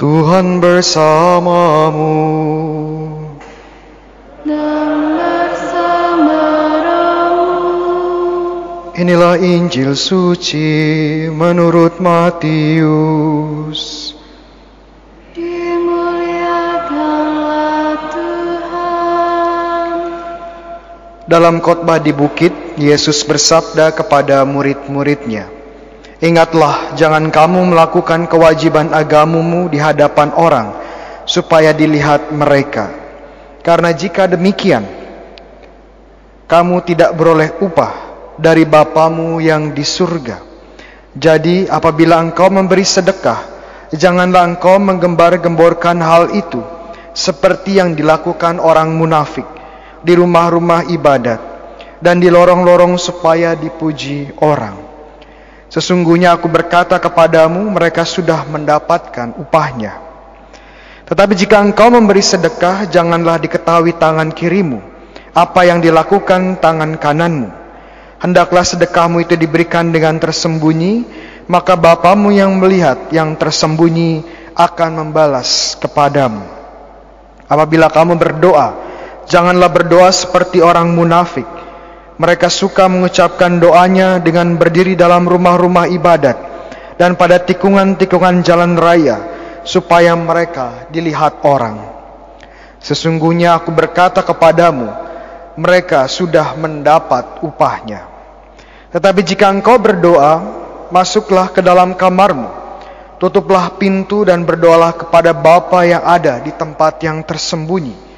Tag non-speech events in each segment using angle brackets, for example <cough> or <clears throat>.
Tuhan bersamamu. dan bersama rohmu. Inilah Injil suci menurut Matius. Dimuliakanlah Tuhan. Dalam khotbah di bukit, Yesus bersabda kepada murid-muridnya, Ingatlah, jangan kamu melakukan kewajiban agamumu di hadapan orang, supaya dilihat mereka. Karena jika demikian, kamu tidak beroleh upah dari Bapamu yang di surga. Jadi apabila engkau memberi sedekah, janganlah engkau menggembar-gemborkan hal itu, seperti yang dilakukan orang munafik di rumah-rumah ibadat dan di lorong-lorong supaya dipuji orang. Sesungguhnya aku berkata kepadamu, mereka sudah mendapatkan upahnya. Tetapi jika engkau memberi sedekah, janganlah diketahui tangan kirimu apa yang dilakukan tangan kananmu. Hendaklah sedekahmu itu diberikan dengan tersembunyi, maka Bapamu yang melihat yang tersembunyi akan membalas kepadamu. Apabila kamu berdoa, janganlah berdoa seperti orang munafik. Mereka suka mengucapkan doanya dengan berdiri dalam rumah-rumah ibadat dan pada tikungan-tikungan jalan raya supaya mereka dilihat orang. Sesungguhnya aku berkata kepadamu, mereka sudah mendapat upahnya. Tetapi jika engkau berdoa, masuklah ke dalam kamarmu, tutuplah pintu dan berdoalah kepada Bapa yang ada di tempat yang tersembunyi.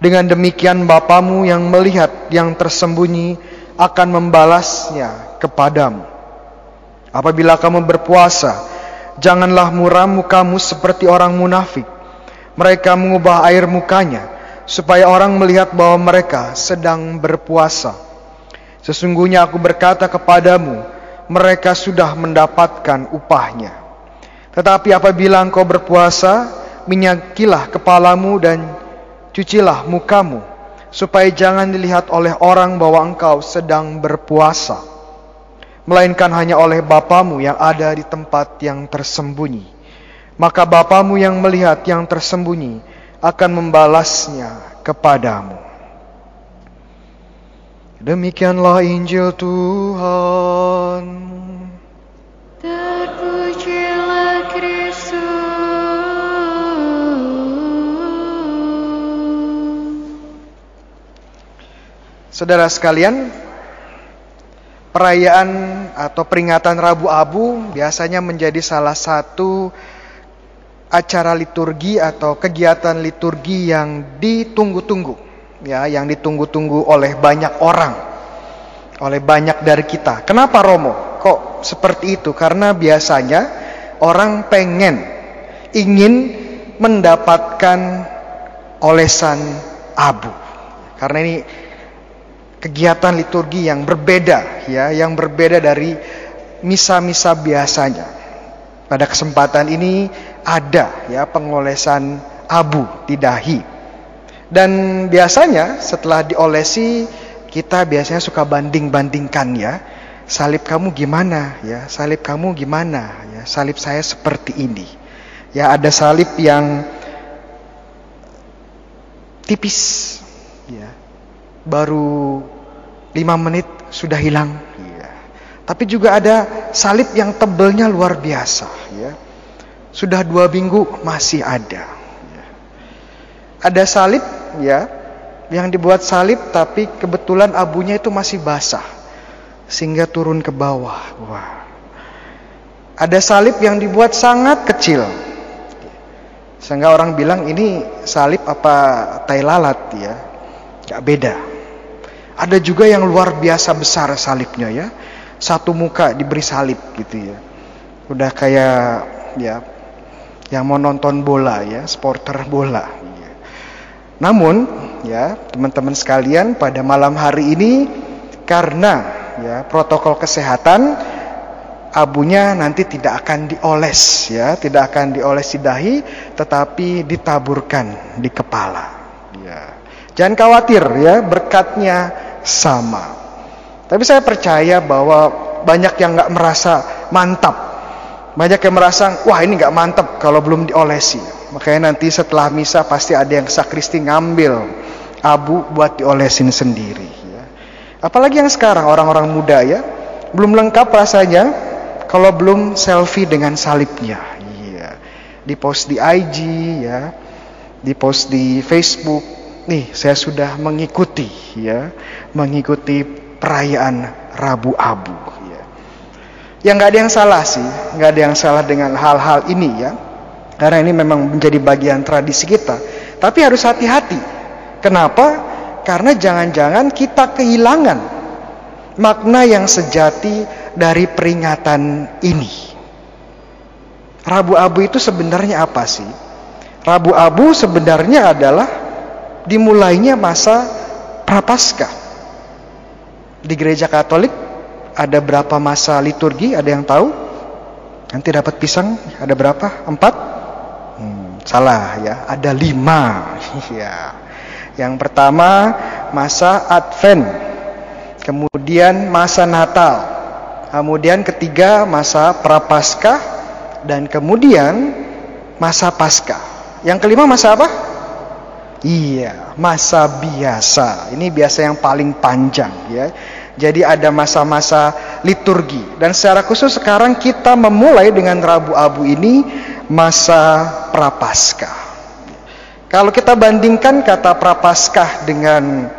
Dengan demikian Bapamu yang melihat yang tersembunyi akan membalasnya kepadamu. Apabila kamu berpuasa, janganlah muram mukamu seperti orang munafik. Mereka mengubah air mukanya supaya orang melihat bahwa mereka sedang berpuasa. Sesungguhnya aku berkata kepadamu, mereka sudah mendapatkan upahnya. Tetapi apabila engkau berpuasa, minyakilah kepalamu dan cucilah mukamu, supaya jangan dilihat oleh orang bahwa engkau sedang berpuasa, melainkan hanya oleh Bapamu yang ada di tempat yang tersembunyi. Maka Bapamu yang melihat yang tersembunyi akan membalasnya kepadamu. Demikianlah Injil Tuhan. Saudara sekalian, perayaan atau peringatan Rabu Abu biasanya menjadi salah satu acara liturgi atau kegiatan liturgi yang ditunggu-tunggu, ya, yang ditunggu-tunggu oleh banyak orang, oleh banyak dari kita. Kenapa Romo? Kok seperti itu? Karena biasanya orang pengen, ingin mendapatkan olesan abu. Karena ini kegiatan liturgi yang berbeda ya, yang berbeda dari misa-misa biasanya. Pada kesempatan ini ada ya pengolesan abu di dahi. Dan biasanya setelah diolesi kita biasanya suka banding-bandingkan ya. Salib kamu gimana ya? Salib kamu gimana ya? Salib saya seperti ini. Ya ada salib yang tipis ya baru lima menit sudah hilang. Ya. Tapi juga ada salib yang tebelnya luar biasa. Ya. Sudah dua minggu masih ada. Ya. Ada salib ya yang dibuat salib tapi kebetulan abunya itu masih basah sehingga turun ke bawah. Wah. Ada salib yang dibuat sangat kecil. Sehingga orang bilang ini salib apa tai lalat ya. Gak beda. Ada juga yang luar biasa besar salibnya ya. Satu muka diberi salib gitu ya. Udah kayak ya yang mau nonton bola ya, supporter bola. Ya. Namun ya teman-teman sekalian pada malam hari ini karena ya protokol kesehatan abunya nanti tidak akan dioles ya, tidak akan dioles di dahi tetapi ditaburkan di kepala. Ya. Jangan khawatir ya, berkatnya sama. Tapi saya percaya bahwa banyak yang nggak merasa mantap Banyak yang merasa, wah ini nggak mantep kalau belum diolesi. Makanya nanti setelah misa pasti ada yang sakristi ngambil abu buat diolesin sendiri. Ya. Apalagi yang sekarang orang-orang muda ya, belum lengkap rasanya kalau belum selfie dengan salibnya. Iya. Di post di IG ya, di post di Facebook. Nih, saya sudah mengikuti ya, mengikuti perayaan Rabu Abu ya. Yang nggak ada yang salah sih, nggak ada yang salah dengan hal-hal ini ya. Karena ini memang menjadi bagian tradisi kita. Tapi harus hati-hati. Kenapa? Karena jangan-jangan kita kehilangan makna yang sejati dari peringatan ini. Rabu Abu itu sebenarnya apa sih? Rabu Abu sebenarnya adalah dimulainya masa Prapaskah. Di gereja Katolik ada berapa masa liturgi? Ada yang tahu? Nanti dapat pisang ada berapa? Empat? Hmm, salah ya, ada lima. <laughs> ya. Yang pertama masa Advent, kemudian masa Natal, kemudian ketiga masa Prapaskah, dan kemudian masa Paskah. Yang kelima masa apa? Iya, masa biasa. Ini biasa yang paling panjang ya. Jadi ada masa-masa liturgi dan secara khusus sekarang kita memulai dengan Rabu Abu ini masa Prapaskah. Kalau kita bandingkan kata Prapaskah dengan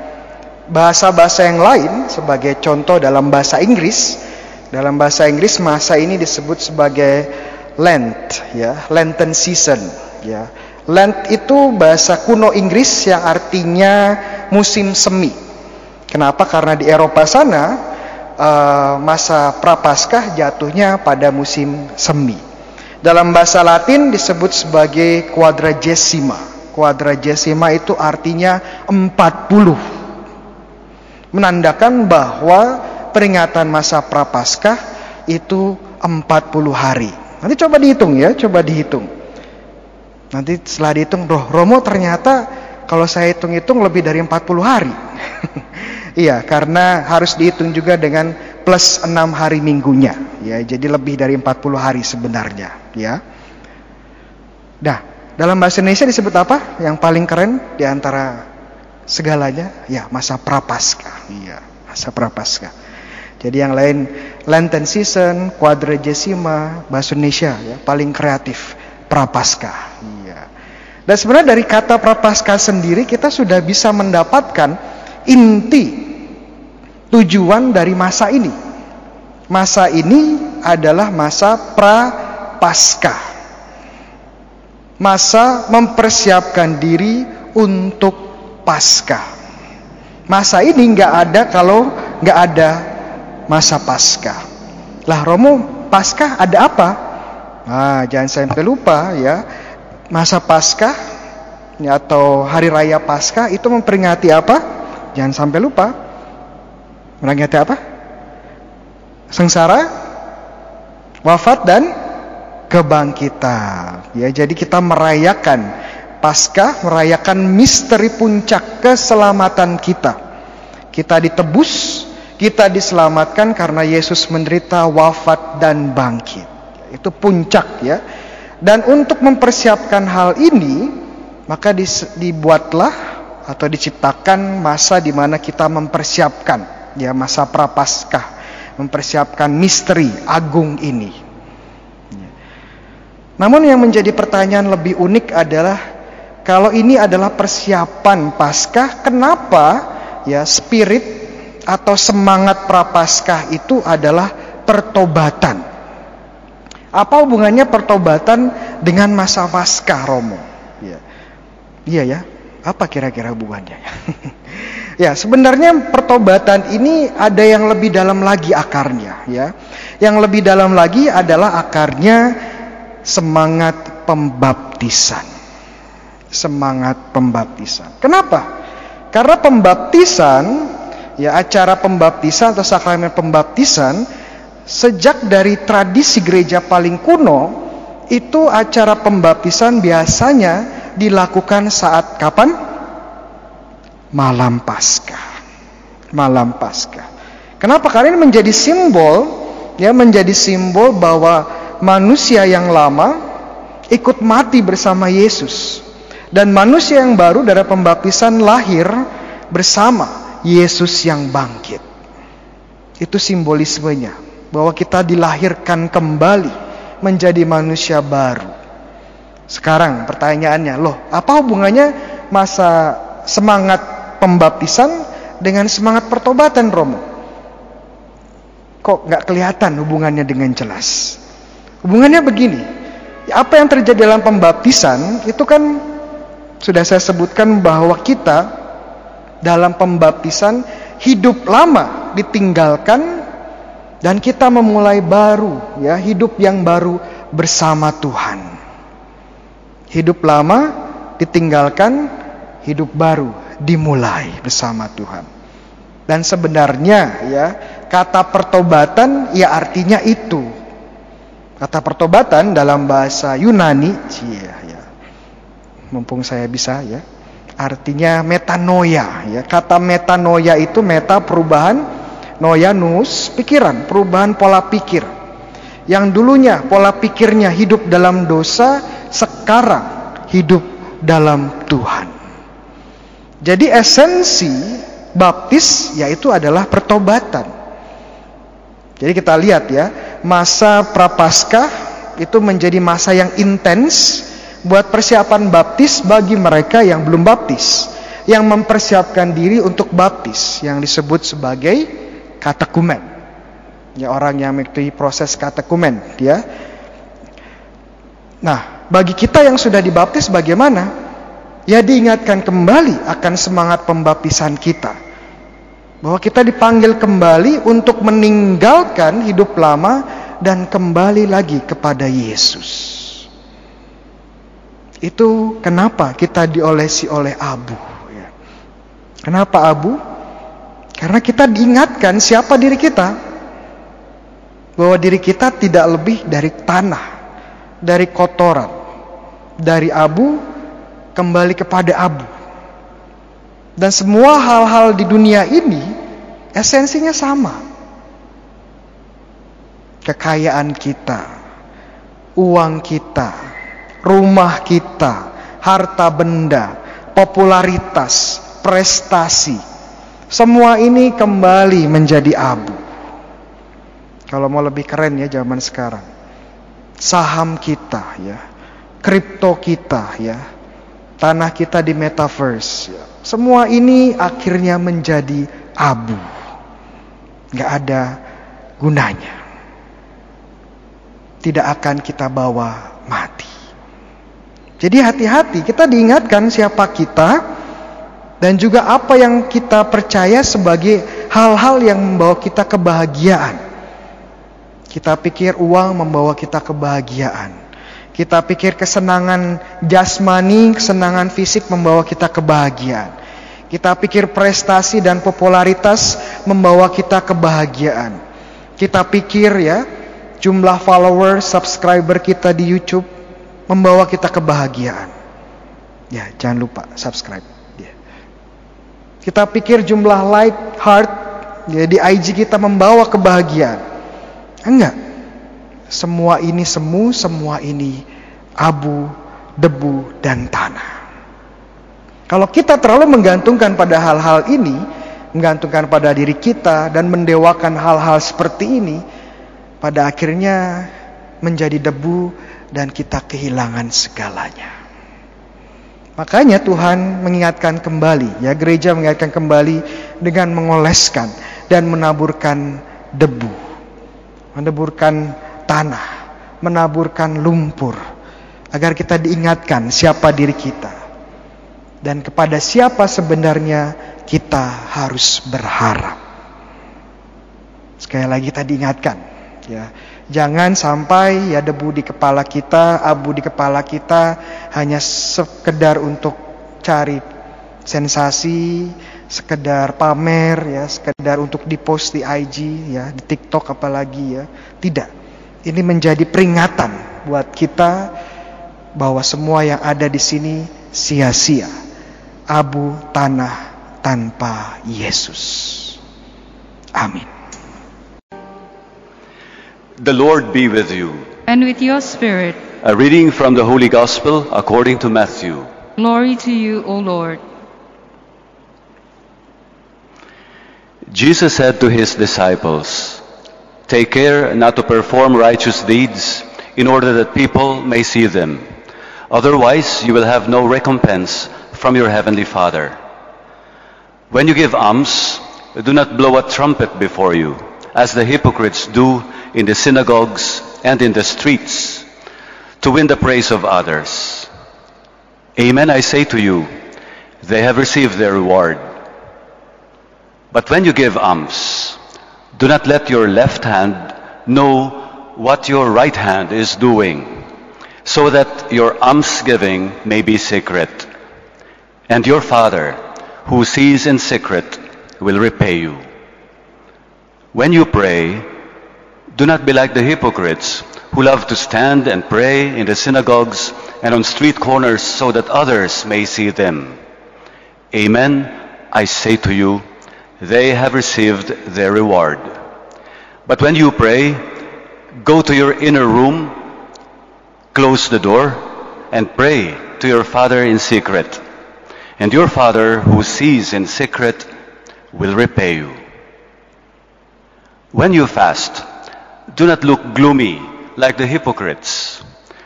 bahasa-bahasa yang lain sebagai contoh dalam bahasa Inggris, dalam bahasa Inggris masa ini disebut sebagai Lent ya, Lenten season ya. Lent itu bahasa kuno Inggris yang artinya musim semi. Kenapa? Karena di Eropa sana uh, masa prapaskah jatuhnya pada musim semi. Dalam bahasa Latin disebut sebagai quadragesima. Quadragesima itu artinya 40. Menandakan bahwa peringatan masa prapaskah itu 40 hari. Nanti coba dihitung ya, coba dihitung. Nanti setelah dihitung, roh Romo ternyata kalau saya hitung-hitung lebih dari 40 hari. <laughs> iya, karena harus dihitung juga dengan plus 6 hari minggunya. Ya, jadi lebih dari 40 hari sebenarnya. Ya. Nah, dalam bahasa Indonesia disebut apa? Yang paling keren di antara segalanya? Ya, masa prapaskah. Iya, masa prapaskah. Jadi yang lain Lenten season, quadragesima, bahasa Indonesia ya, paling kreatif prapaskah. Iya. Dan sebenarnya dari kata prapaskah sendiri kita sudah bisa mendapatkan inti tujuan dari masa ini. Masa ini adalah masa prapaskah. Masa mempersiapkan diri untuk paskah. Masa ini nggak ada kalau nggak ada masa paskah. Lah Romo, paskah ada apa? Nah, jangan sampai lupa ya. Masa Paskah atau hari raya Paskah itu memperingati apa? Jangan sampai lupa. Memperingati apa? Sengsara, wafat dan kebangkitan. Ya, jadi kita merayakan Paskah, merayakan misteri puncak keselamatan kita. Kita ditebus, kita diselamatkan karena Yesus menderita, wafat dan bangkit. Itu puncak ya. Dan untuk mempersiapkan hal ini, maka dibuatlah atau diciptakan masa di mana kita mempersiapkan ya masa prapaskah, mempersiapkan misteri agung ini. Namun yang menjadi pertanyaan lebih unik adalah kalau ini adalah persiapan Paskah, kenapa ya spirit atau semangat prapaskah itu adalah pertobatan? Apa hubungannya pertobatan dengan masa paskah Romo? Ya. Iya ya. Apa kira-kira hubungannya? <laughs> ya, sebenarnya pertobatan ini ada yang lebih dalam lagi akarnya, ya. Yang lebih dalam lagi adalah akarnya semangat pembaptisan. Semangat pembaptisan. Kenapa? Karena pembaptisan, ya acara pembaptisan atau sakramen pembaptisan sejak dari tradisi gereja paling kuno itu acara pembaptisan biasanya dilakukan saat kapan? Malam Paskah. Malam Paskah. Kenapa? Karena ini menjadi simbol ya menjadi simbol bahwa manusia yang lama ikut mati bersama Yesus. Dan manusia yang baru dari pembaptisan lahir bersama Yesus yang bangkit. Itu simbolismenya bahwa kita dilahirkan kembali menjadi manusia baru. Sekarang pertanyaannya, loh, apa hubungannya masa semangat pembaptisan dengan semangat pertobatan, Romo? Kok nggak kelihatan hubungannya dengan jelas? Hubungannya begini, apa yang terjadi dalam pembaptisan itu kan sudah saya sebutkan bahwa kita dalam pembaptisan hidup lama ditinggalkan dan kita memulai baru ya, hidup yang baru bersama Tuhan. Hidup lama ditinggalkan, hidup baru dimulai bersama Tuhan. Dan sebenarnya ya, kata pertobatan ya artinya itu. Kata pertobatan dalam bahasa Yunani, ya, ya. Mumpung saya bisa ya. Artinya metanoia ya. Kata metanoia itu meta perubahan noia nus pikiran, perubahan pola pikir. Yang dulunya pola pikirnya hidup dalam dosa, sekarang hidup dalam Tuhan. Jadi esensi baptis yaitu adalah pertobatan. Jadi kita lihat ya, masa prapaskah itu menjadi masa yang intens buat persiapan baptis bagi mereka yang belum baptis, yang mempersiapkan diri untuk baptis yang disebut sebagai katekumen. Ya orang yang mengikuti proses katekumen, ya. Nah, bagi kita yang sudah dibaptis bagaimana? Ya diingatkan kembali akan semangat pembaptisan kita. Bahwa kita dipanggil kembali untuk meninggalkan hidup lama dan kembali lagi kepada Yesus. Itu kenapa kita diolesi oleh abu. ya. Kenapa abu? Karena kita diingatkan siapa diri kita. Bahwa diri kita tidak lebih dari tanah, dari kotoran, dari abu kembali kepada abu. Dan semua hal-hal di dunia ini esensinya sama. Kekayaan kita, uang kita, rumah kita, harta benda, popularitas, prestasi. Semua ini kembali menjadi abu. Kalau mau lebih keren ya zaman sekarang. Saham kita ya, kripto kita ya, tanah kita di metaverse. Ya. Semua ini akhirnya menjadi abu. Gak ada gunanya. Tidak akan kita bawa mati. Jadi hati-hati, kita diingatkan siapa kita dan juga apa yang kita percaya sebagai hal-hal yang membawa kita kebahagiaan. Kita pikir uang membawa kita kebahagiaan. Kita pikir kesenangan jasmani, kesenangan fisik membawa kita kebahagiaan. Kita pikir prestasi dan popularitas membawa kita kebahagiaan. Kita pikir ya, jumlah follower, subscriber kita di YouTube membawa kita kebahagiaan. Ya, jangan lupa subscribe. Kita pikir jumlah like, heart ya, di IG kita membawa kebahagiaan. Enggak. Semua ini semu, semua ini abu, debu, dan tanah. Kalau kita terlalu menggantungkan pada hal-hal ini, menggantungkan pada diri kita dan mendewakan hal-hal seperti ini, pada akhirnya menjadi debu dan kita kehilangan segalanya. Makanya Tuhan mengingatkan kembali, ya gereja mengingatkan kembali dengan mengoleskan dan menaburkan debu, menaburkan tanah, menaburkan lumpur, agar kita diingatkan siapa diri kita dan kepada siapa sebenarnya kita harus berharap. Sekali lagi kita diingatkan, ya Jangan sampai ya debu di kepala kita, abu di kepala kita hanya sekedar untuk cari sensasi, sekedar pamer ya, sekedar untuk dipost di IG ya, di TikTok apalagi ya. Tidak. Ini menjadi peringatan buat kita bahwa semua yang ada di sini sia-sia. Abu tanah tanpa Yesus. Amin. The Lord be with you. and with your spirit. A reading from the Holy Gospel according to Matthew. Glory to you, O Lord. Jesus said to his disciples, Take care not to perform righteous deeds in order that people may see them. Otherwise, you will have no recompense from your heavenly Father. When you give alms, do not blow a trumpet before you, as the hypocrites do in the synagogues and in the streets, to win the praise of others. Amen, I say to you, they have received their reward. But when you give alms, do not let your left hand know what your right hand is doing, so that your almsgiving may be secret. And your Father, who sees in secret, will repay you. When you pray, do not be like the hypocrites who love to stand and pray in the synagogues and on street corners so that others may see them. Amen, I say to you, they have received their reward. But when you pray, go to your inner room, close the door, and pray to your Father in secret. And your Father who sees in secret will repay you. When you fast, do not look gloomy like the hypocrites.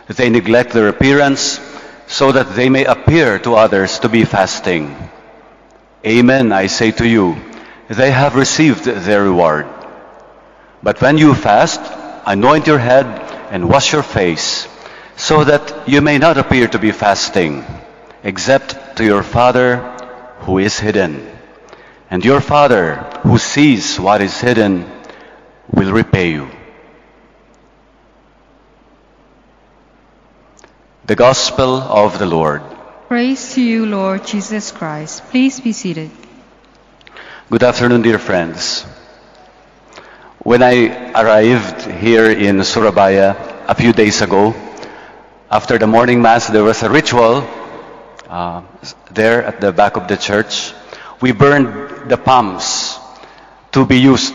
They neglect their appearance so that they may appear to others to be fasting. Amen, I say to you, they have received their reward. But when you fast, anoint your head and wash your face, so that you may not appear to be fasting, except to your Father who is hidden. And your Father who sees what is hidden will repay you. The Gospel of the Lord. Praise to you, Lord Jesus Christ. Please be seated. Good afternoon, dear friends. When I arrived here in Surabaya a few days ago, after the morning mass, there was a ritual uh, there at the back of the church. We burned the palms to be used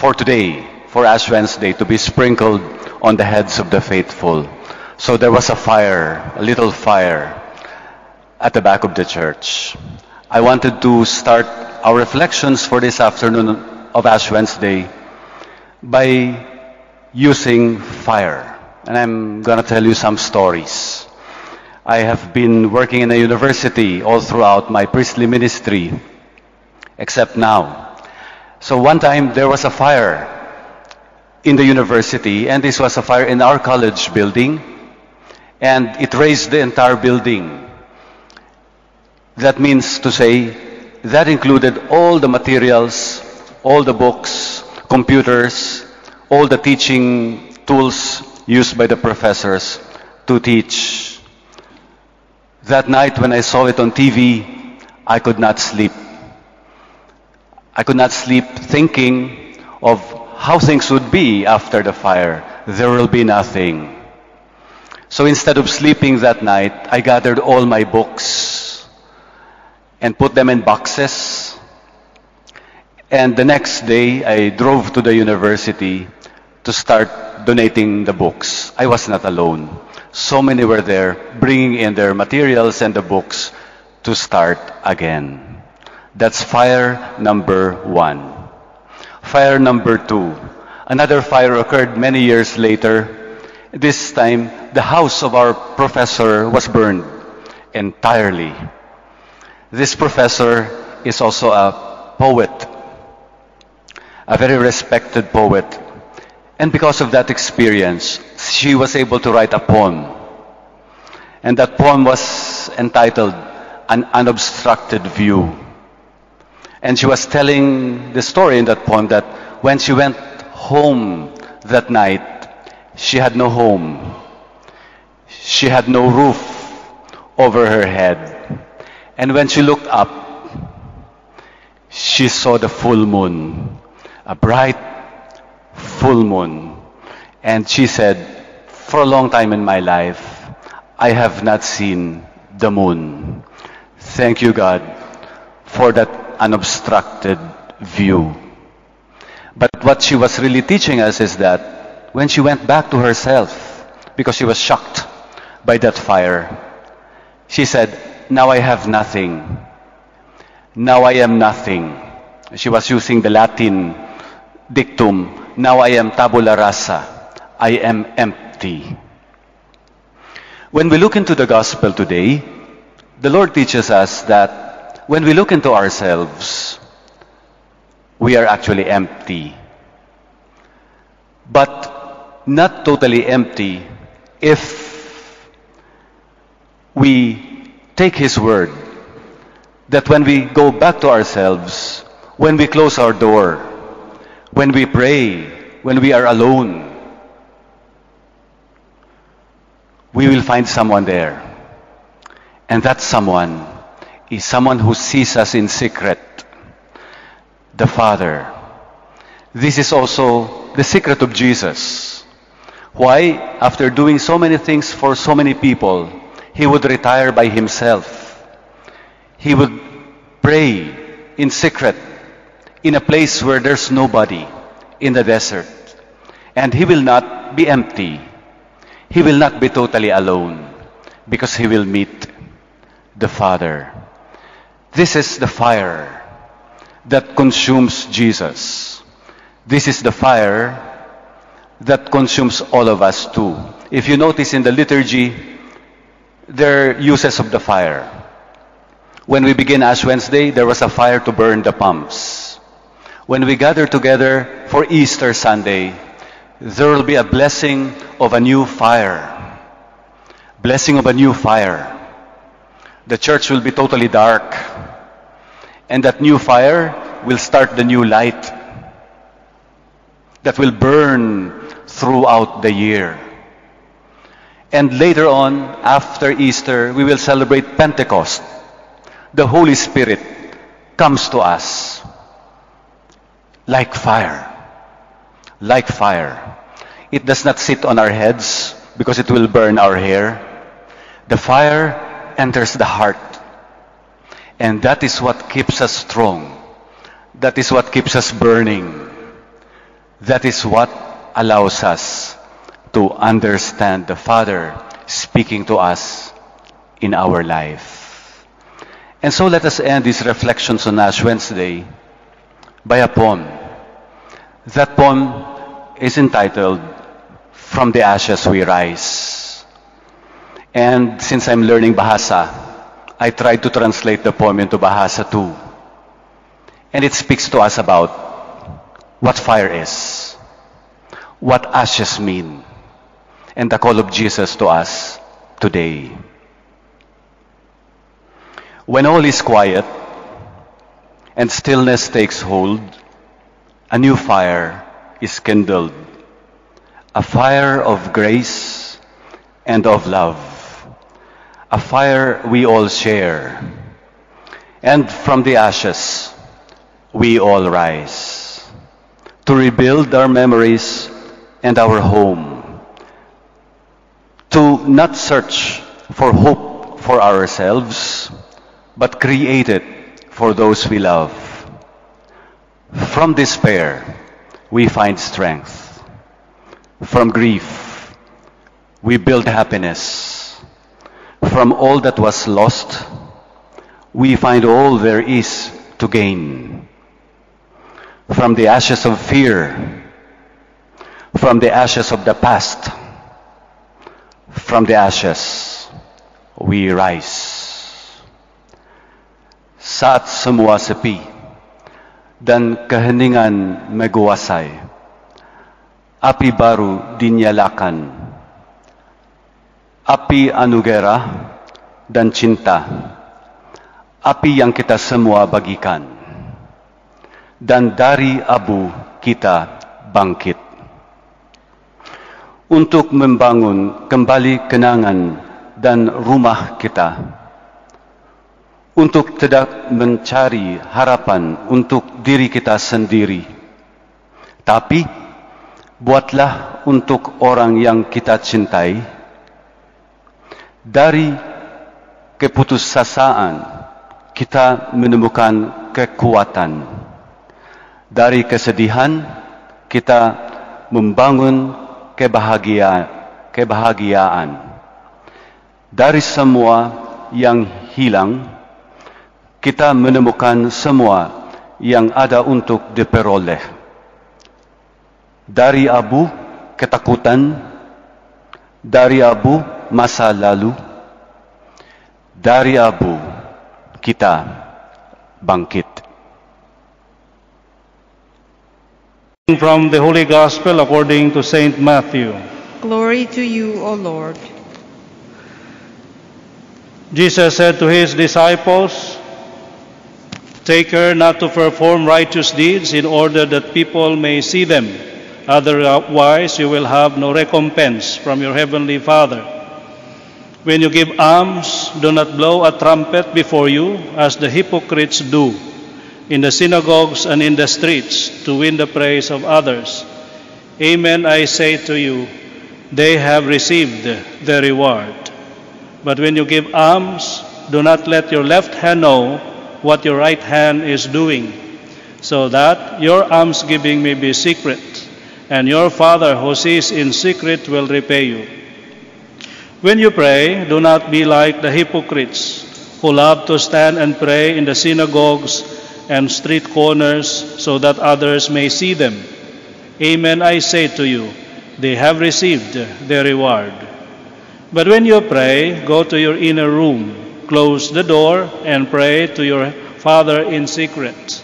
for today, for Ash Wednesday, to be sprinkled on the heads of the faithful. So there was a fire, a little fire, at the back of the church. I wanted to start our reflections for this afternoon of Ash Wednesday by using fire. And I'm going to tell you some stories. I have been working in a university all throughout my priestly ministry, except now. So one time there was a fire in the university, and this was a fire in our college building, and it raised the entire building. That means to say, that included all the materials, all the books, computers, all the teaching tools used by the professors to teach. That night when I saw it on TV, I could not sleep. I could not sleep thinking of how things would be after the fire. There will be nothing. So instead of sleeping that night, I gathered all my books and put them in boxes. And the next day, I drove to the university to start donating the books. I was not alone. So many were there bringing in their materials and the books to start again. That's fire number one. Fire number two. Another fire occurred many years later. This time, the house of our professor was burned entirely. This professor is also a poet, a very respected poet. And because of that experience, she was able to write a poem. And that poem was entitled An Unobstructed View. And she was telling the story in that poem that when she went home that night, she had no home. She had no roof over her head. And when she looked up, she saw the full moon, a bright full moon. And she said, For a long time in my life, I have not seen the moon. Thank you, God, for that unobstructed view. But what she was really teaching us is that when she went back to herself because she was shocked by that fire, she said, Now I have nothing. Now I am nothing. She was using the Latin dictum, Now I am tabula rasa. I am empty. When we look into the gospel today, the Lord teaches us that when we look into ourselves, we are actually empty. But not totally empty if we take His word that when we go back to ourselves, when we close our door, when we pray, when we are alone, we will find someone there. And that someone is someone who sees us in secret, the Father. This is also the secret of Jesus. Why? After doing so many things for so many people, he would retire by himself. He would pray in secret in a place where there's nobody in the desert. And he will not be empty. He will not be totally alone because he will meet the Father. This is the fire that consumes Jesus. This is the fire that consumes all of us too. If you notice in the liturgy, there are uses of the fire. When we begin Ash Wednesday, there was a fire to burn the pumps. When we gather together for Easter Sunday, there will be a blessing of a new fire. Blessing of a new fire. The church will be totally dark. And that new fire will start the new light that will burn throughout the year. And later on, after Easter, we will celebrate Pentecost. The Holy Spirit comes to us like fire. Like fire. It does not sit on our heads because it will burn our hair. The fire enters the heart. And that is what keeps us strong. That is what keeps us burning. That is what allows us to understand the Father speaking to us in our life. And so let us end these reflections on Ash Wednesday by a poem. That poem is entitled From the Ashes We Rise. And since I'm learning Bahasa, I tried to translate the poem into Bahasa too. And it speaks to us about what fire is, what ashes mean, and the call of Jesus to us today. When all is quiet and stillness takes hold, a new fire is kindled, a fire of grace and of love, a fire we all share. And from the ashes, we all rise to rebuild our memories and our home, to not search for hope for ourselves, but create it for those we love. From despair, we find strength. From grief, we build happiness. From all that was lost, we find all there is to gain. From the ashes of fear, from the ashes of the past, from the ashes, we rise. Saat semua sepi dan keheningan menguasai, api baru dinyalakan, api anugerah dan cinta, api yang kita semua bagikan, dan dari abu kita bangkit untuk membangun kembali kenangan dan rumah kita, untuk tidak mencari harapan untuk diri kita sendiri, tapi buatlah untuk orang yang kita cintai. Dari keputusasaan kita menemukan kekuatan. Dari kesedihan kita membangun kebahagiaan, kebahagiaan. Dari semua yang hilang, kita menemukan semua yang ada untuk diperoleh. Dari abu ketakutan, dari abu masa lalu, dari abu kita bangkit. From the Holy Gospel according to Saint Matthew. Glory to you, O Lord. Jesus said to his disciples, Take care not to perform righteous deeds in order that people may see them. Otherwise, you will have no recompense from your heavenly Father. When you give alms, do not blow a trumpet before you, as the hypocrites do in the synagogues and in the streets to win the praise of others. Amen, I say to you, they have received their reward. But when you give alms, do not let your left hand know what your right hand is doing, so that your almsgiving may be secret, and your Father who sees in secret will repay you. When you pray, do not be like the hypocrites who love to stand and pray in the synagogues and street corners so that others may see them. Amen, I say to you, they have received their reward. But when you pray, go to your inner room, close the door, and pray to your Father in secret.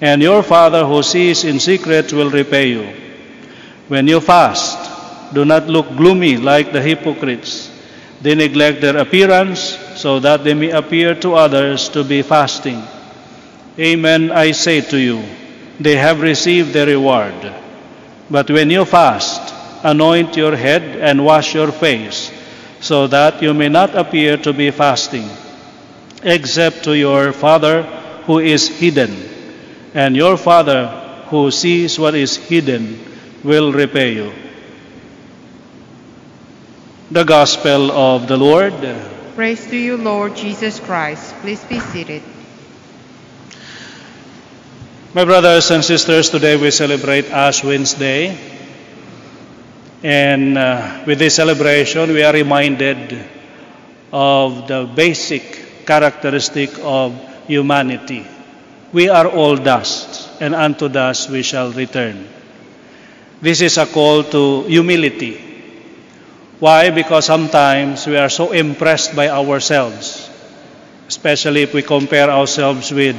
And your Father who sees in secret will repay you. When you fast, do not look gloomy like the hypocrites. They neglect their appearance so that they may appear to others to be fasting. Amen, I say to you, they have received their reward. But when you fast, anoint your head and wash your face, so that you may not appear to be fasting, except to your Father who is hidden. And your Father who sees what is hidden will repay you. The Gospel of the Lord. Praise to you, Lord Jesus Christ. Please be seated. My brothers and sisters, today we celebrate Ash Wednesday. And uh, with this celebration, we are reminded of the basic characteristic of humanity. We are all dust, and unto dust we shall return. This is a call to humility. Why? Because sometimes we are so impressed by ourselves, especially if we compare ourselves with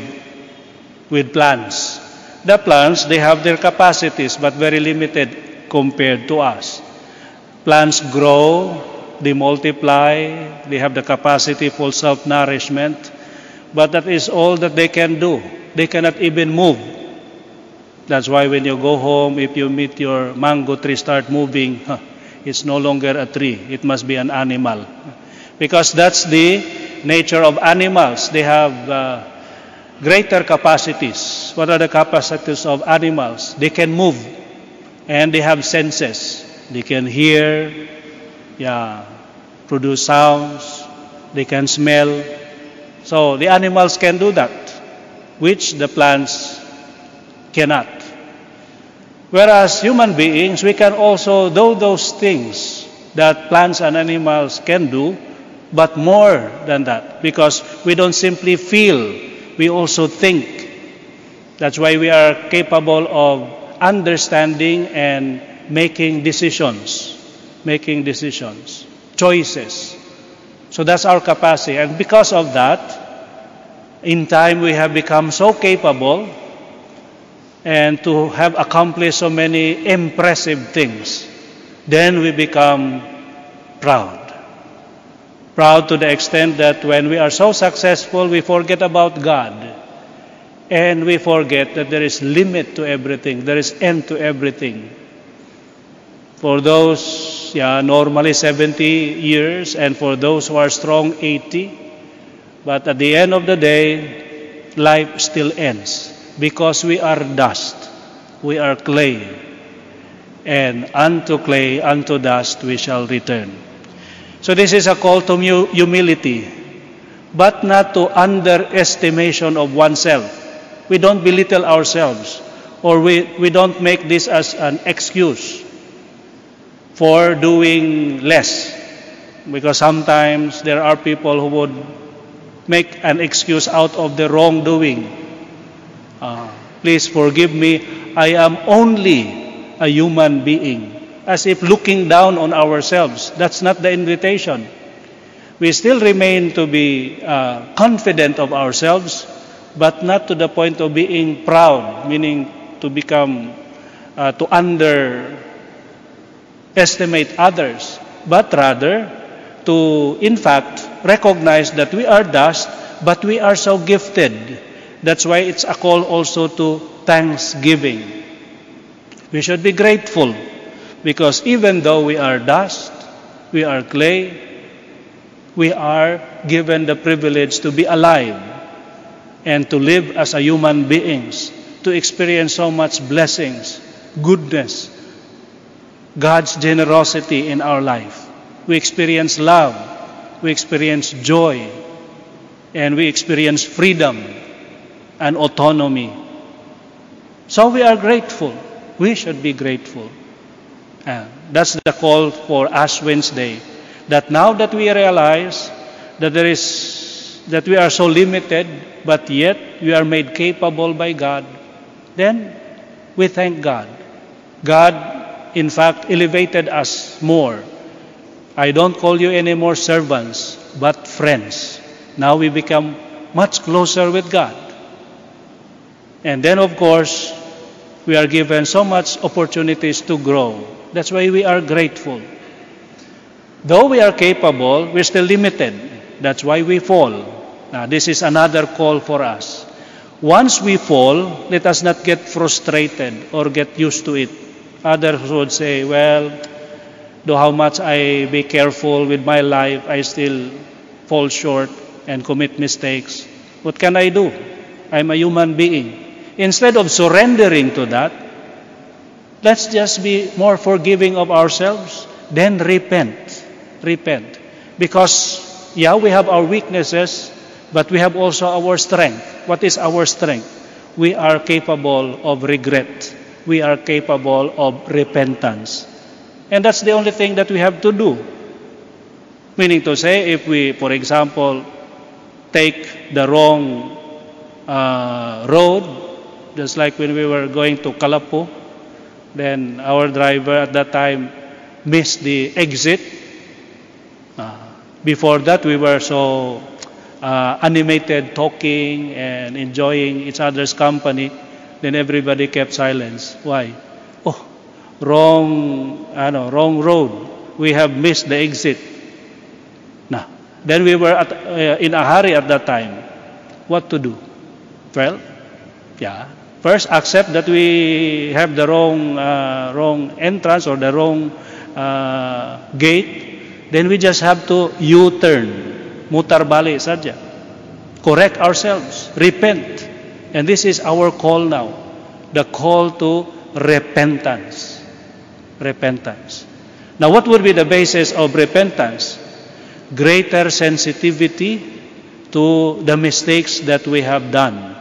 with plants. The plants, they have their capacities, but very limited compared to us. Plants grow, they multiply, they have the capacity for self nourishment, but that is all that they can do. They cannot even move. That's why when you go home, if you meet your mango tree start moving, it's no longer a tree, it must be an animal. Because that's the nature of animals. They have uh, greater capacities. What are the capacities of animals? They can move and they have senses. They can hear, yeah, produce sounds, they can smell. So the animals can do that, which the plants cannot. Whereas human beings, we can also do those things that plants and animals can do, but more than that, because we don't simply feel, we also think. That's why we are capable of understanding and making decisions, making decisions, choices. So that's our capacity. And because of that, in time we have become so capable and to have accomplished so many impressive things. Then we become proud. Proud to the extent that when we are so successful, we forget about God. And we forget that there is limit to everything, there is end to everything. For those, yeah, normally 70 years, and for those who are strong, 80. But at the end of the day, life still ends because we are dust, we are clay, and unto clay, unto dust we shall return. So this is a call to humility, but not to underestimation of oneself. We don't belittle ourselves, or we, we don't make this as an excuse. for doing less. Because sometimes there are people who would make an excuse out of the wrongdoing. Uh, please forgive me, I am only a human being. As if looking down on ourselves. That's not the invitation. We still remain to be uh, confident of ourselves, but not to the point of being proud, meaning to become, uh, to underestimate others, but rather to, in fact, recognize that we are dust, but we are so gifted. That's why it's a call also to thanksgiving. We should be grateful because even though we are dust, we are clay, we are given the privilege to be alive and to live as a human beings, to experience so much blessings, goodness, God's generosity in our life. We experience love, we experience joy, and we experience freedom and autonomy. So we are grateful. We should be grateful. And that's the call for Ash Wednesday. That now that we realize that there is that we are so limited, but yet we are made capable by God, then we thank God. God, in fact, elevated us more. I don't call you any more servants, but friends. Now we become much closer with God. And then, of course, we are given so much opportunities to grow. That's why we are grateful. Though we are capable, we're still limited. That's why we fall. Now, this is another call for us. Once we fall, let us not get frustrated or get used to it. Others would say, well, though how much I be careful with my life, I still fall short and commit mistakes. What can I do? I'm a human being. Instead of surrendering to that, let's just be more forgiving of ourselves, then repent. Repent. Because, yeah, we have our weaknesses, but we have also our strength. What is our strength? We are capable of regret. We are capable of repentance. And that's the only thing that we have to do. Meaning to say, if we, for example, take the wrong uh, road, just like when we were going to Kalapu, then our driver at that time missed the exit. Uh, before that, we were so uh, animated, talking and enjoying each other's company. Then everybody kept silence. Why? Oh, wrong, ano, wrong road. We have missed the exit. Now, then we were at, uh, in a hurry at that time. What to do? Well, yeah. First, accept that we have the wrong, uh, wrong entrance or the wrong uh, gate. Then we just have to U-turn, mutar balik saja. Correct ourselves, repent. And this is our call now, the call to repentance. Repentance. Now, what would be the basis of repentance? Greater sensitivity to the mistakes that we have done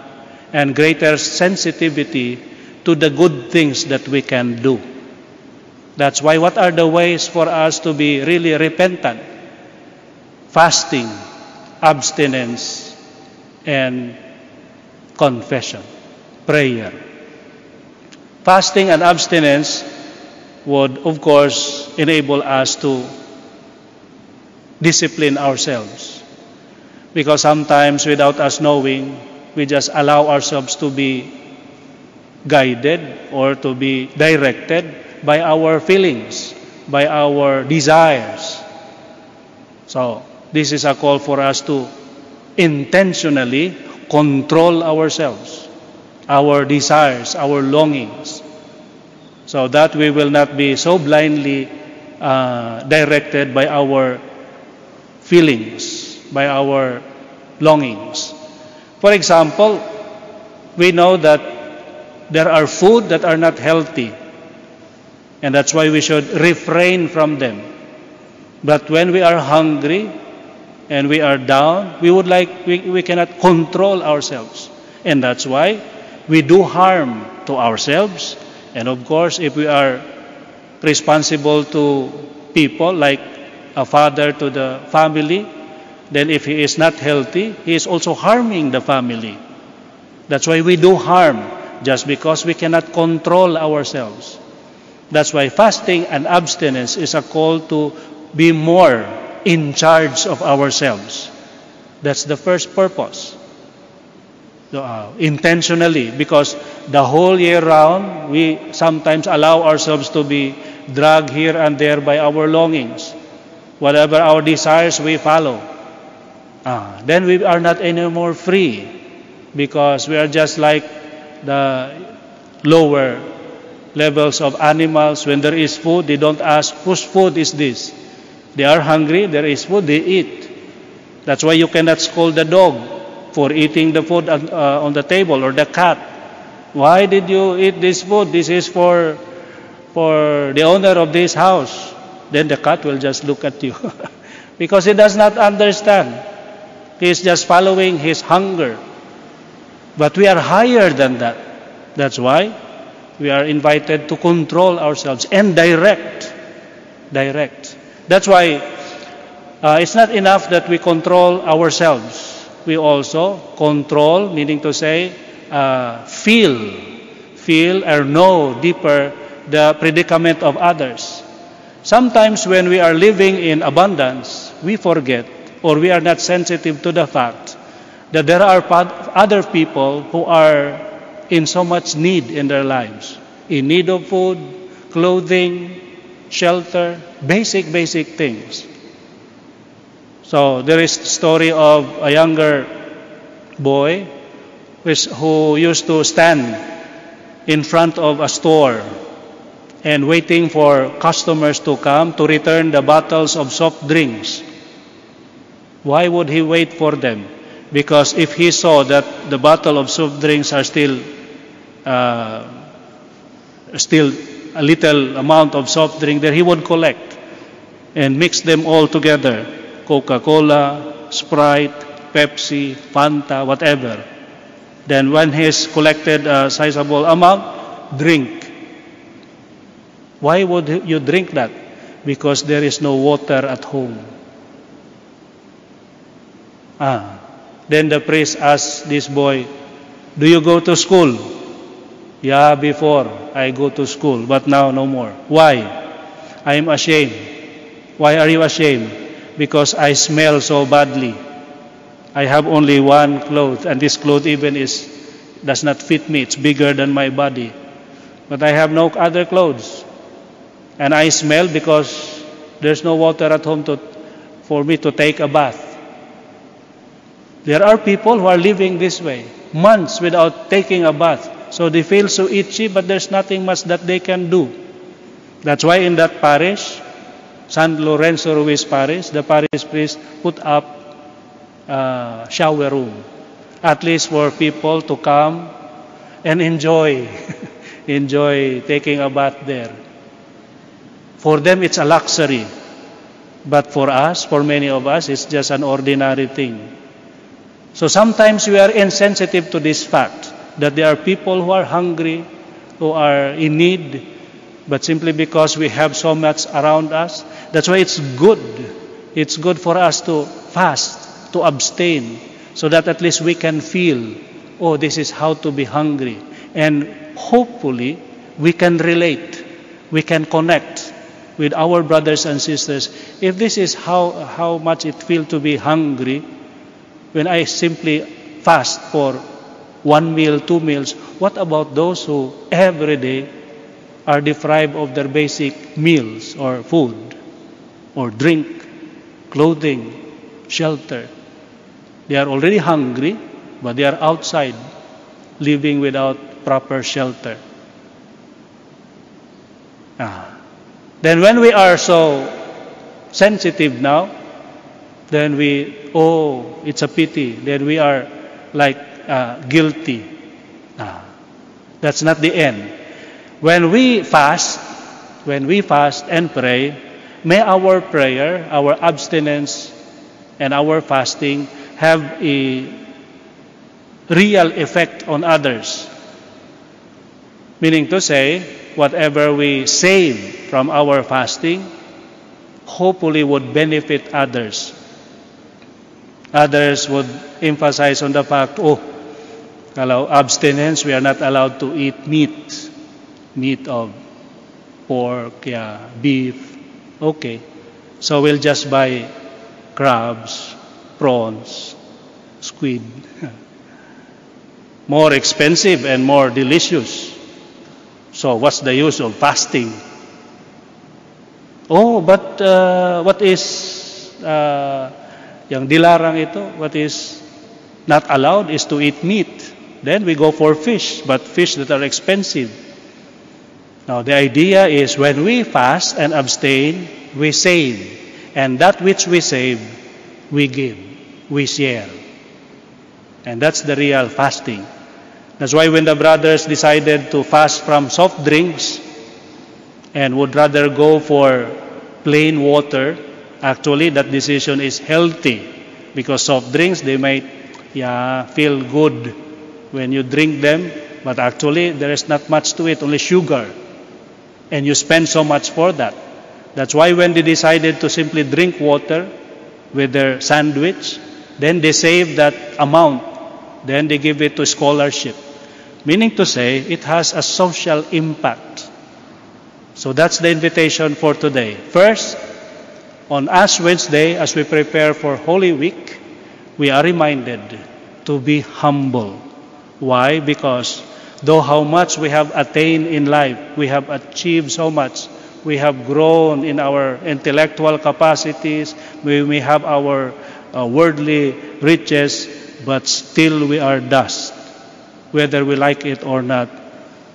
and greater sensitivity to the good things that we can do. That's why, what are the ways for us to be really repentant? Fasting, abstinence, and confession, prayer. Fasting and abstinence would, of course, enable us to discipline ourselves. Because sometimes, without us knowing, we just allow ourselves to be guided or to be directed by our feelings, by our desires. So, this is a call for us to intentionally control ourselves, our desires, our longings, so that we will not be so blindly uh, directed by our feelings, by our longings. For example, we know that there are food that are not healthy, and that's why we should refrain from them. But when we are hungry and we are down, we would like we, we cannot control ourselves. And that's why we do harm to ourselves. And of course, if we are responsible to people like a father to the family, then if he is not healthy, he is also harming the family. That's why we do harm just because we cannot control ourselves. That's why fasting and abstinence is a call to be more in charge of ourselves. That's the first purpose. Uh, intentionally, because the whole year round, we sometimes allow ourselves to be dragged here and there by our longings. Whatever our desires, we follow. Ah, then we are not anymore free because we are just like the lower levels of animals. When there is food, they don't ask, whose food is this? They are hungry, there is food, they eat. That's why you cannot scold the dog for eating the food on, uh, on the table or the cat. Why did you eat this food? This is for, for the owner of this house. Then the cat will just look at you <laughs> because he does not understand. He is just following his hunger. But we are higher than that. That's why we are invited to control ourselves and direct. Direct. That's why uh, it's not enough that we control ourselves. We also control, meaning to say, uh, feel, feel or know deeper the predicament of others. Sometimes when we are living in abundance, we forget or we are not sensitive to the fact that there are other people who are in so much need in their lives, in need of food, clothing, shelter, basic, basic things. So there is story of a younger boy who used to stand in front of a store and waiting for customers to come to return the bottles of soft drinks. Why would he wait for them? Because if he saw that the bottle of soft drinks are still uh, still a little amount of soft drink, then he would collect and mix them all together Coca Cola, Sprite, Pepsi, Fanta, whatever. Then, when he's collected a sizable amount, drink. Why would you drink that? Because there is no water at home. Ah. Then the priest asked this boy, Do you go to school? Yeah, before I go to school, but now no more. Why? I am ashamed. Why are you ashamed? because I smell so badly. I have only one cloth, and this cloth even is does not fit me. It's bigger than my body. But I have no other clothes. And I smell because there's no water at home to, for me to take a bath. There are people who are living this way, months without taking a bath. So they feel so itchy, but there's nothing much that they can do. That's why in that parish, San Lorenzo Ruiz Parish, the parish priest put up a shower room, at least for people to come and enjoy, <laughs> enjoy taking a bath there. For them, it's a luxury. But for us, for many of us, it's just an ordinary thing. So sometimes we are insensitive to this fact that there are people who are hungry, who are in need, but simply because we have so much around us, that's why it's good. It's good for us to fast, to abstain, so that at least we can feel, oh, this is how to be hungry. And hopefully, we can relate, we can connect with our brothers and sisters. If this is how, how much it feels to be hungry, when I simply fast for one meal, two meals, what about those who every day are deprived of their basic meals or food? or drink, clothing, shelter. They are already hungry, but they are outside, living without proper shelter. Ah. Then, when we are so sensitive now, then we, oh, it's a pity. Then we are like uh, guilty. Ah. That's not the end. When we fast, when we fast and pray, May our prayer, our abstinence, and our fasting have a real effect on others. Meaning to say, whatever we save from our fasting hopefully would benefit others. Others would emphasize on the fact, oh, kalau abstinence, we are not allowed to eat meat, meat of pork, yeah, beef. Okay, so we'll just buy crabs, prawns, squid. <laughs> more expensive and more delicious. So what's the use of fasting? Oh, but uh, what is uh, yang dilarang itu? What is not allowed is to eat meat. Then we go for fish, but fish that are expensive. Now the idea is when we fast and abstain, we save, and that which we save, we give, we share, and that's the real fasting. That's why when the brothers decided to fast from soft drinks and would rather go for plain water, actually that decision is healthy because soft drinks they might yeah, feel good when you drink them, but actually there is not much to it, only sugar. And you spend so much for that. That's why when they decided to simply drink water with their sandwich, then they save that amount. Then they give it to scholarship. Meaning to say, it has a social impact. So that's the invitation for today. First, on Ash Wednesday, as we prepare for Holy Week, we are reminded to be humble. Why? Because though how much we have attained in life, we have achieved so much, we have grown in our intellectual capacities, we may have our uh, worldly riches, but still we are dust. Whether we like it or not,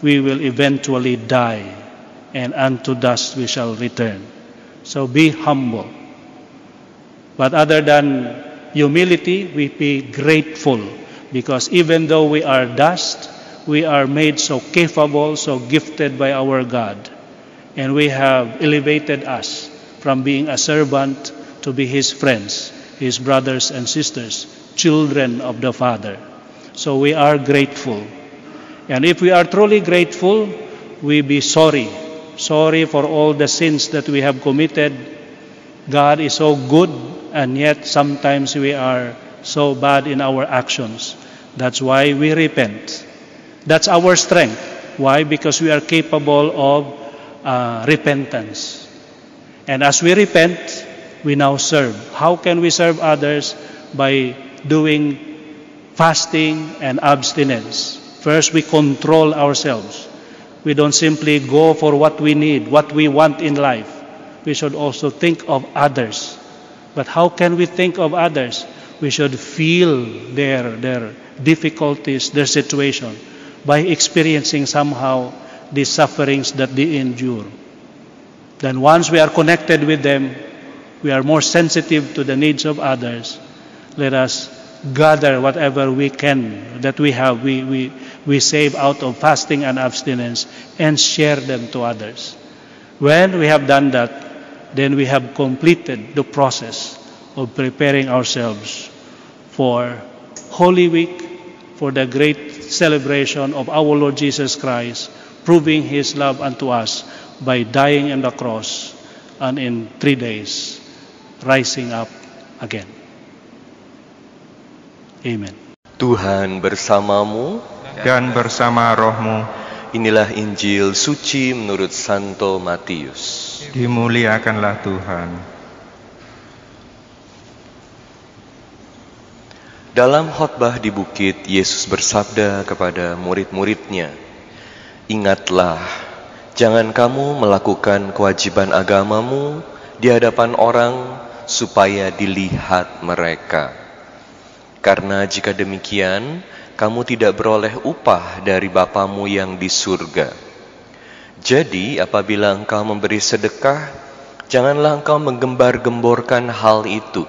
we will eventually die, and unto dust we shall return. So be humble. But other than humility, we be grateful because even though we are dust, we are made so capable, so gifted by our God. And we have elevated us from being a servant to be His friends, His brothers and sisters, children of the Father. So we are grateful. And if we are truly grateful, we be sorry. Sorry for all the sins that we have committed. God is so good, and yet sometimes we are so bad in our actions. That's why we repent. That's our strength. Why? Because we are capable of uh, repentance. And as we repent, we now serve. How can we serve others? By doing fasting and abstinence. First, we control ourselves. We don't simply go for what we need, what we want in life. We should also think of others. But how can we think of others? We should feel their, their difficulties, their situation, by experiencing somehow the sufferings that they endure. Then, once we are connected with them, we are more sensitive to the needs of others. Let us gather whatever we can that we have, we, we, we save out of fasting and abstinence, and share them to others. When we have done that, then we have completed the process of preparing ourselves for Holy Week, for the great celebration of our Lord Jesus Christ, proving His love unto us by dying on the cross and in three days rising up again. Amen. Tuhan bersamamu, dan bersama rohmu inilah Injil suci menurut Santo Matius. dimuliakanlah Tuhan. Dalam khotbah di bukit, Yesus bersabda kepada murid-muridnya, Ingatlah, jangan kamu melakukan kewajiban agamamu di hadapan orang supaya dilihat mereka. Karena jika demikian, kamu tidak beroleh upah dari Bapamu yang di surga. Jadi, apabila engkau memberi sedekah, janganlah engkau menggembar-gemborkan hal itu,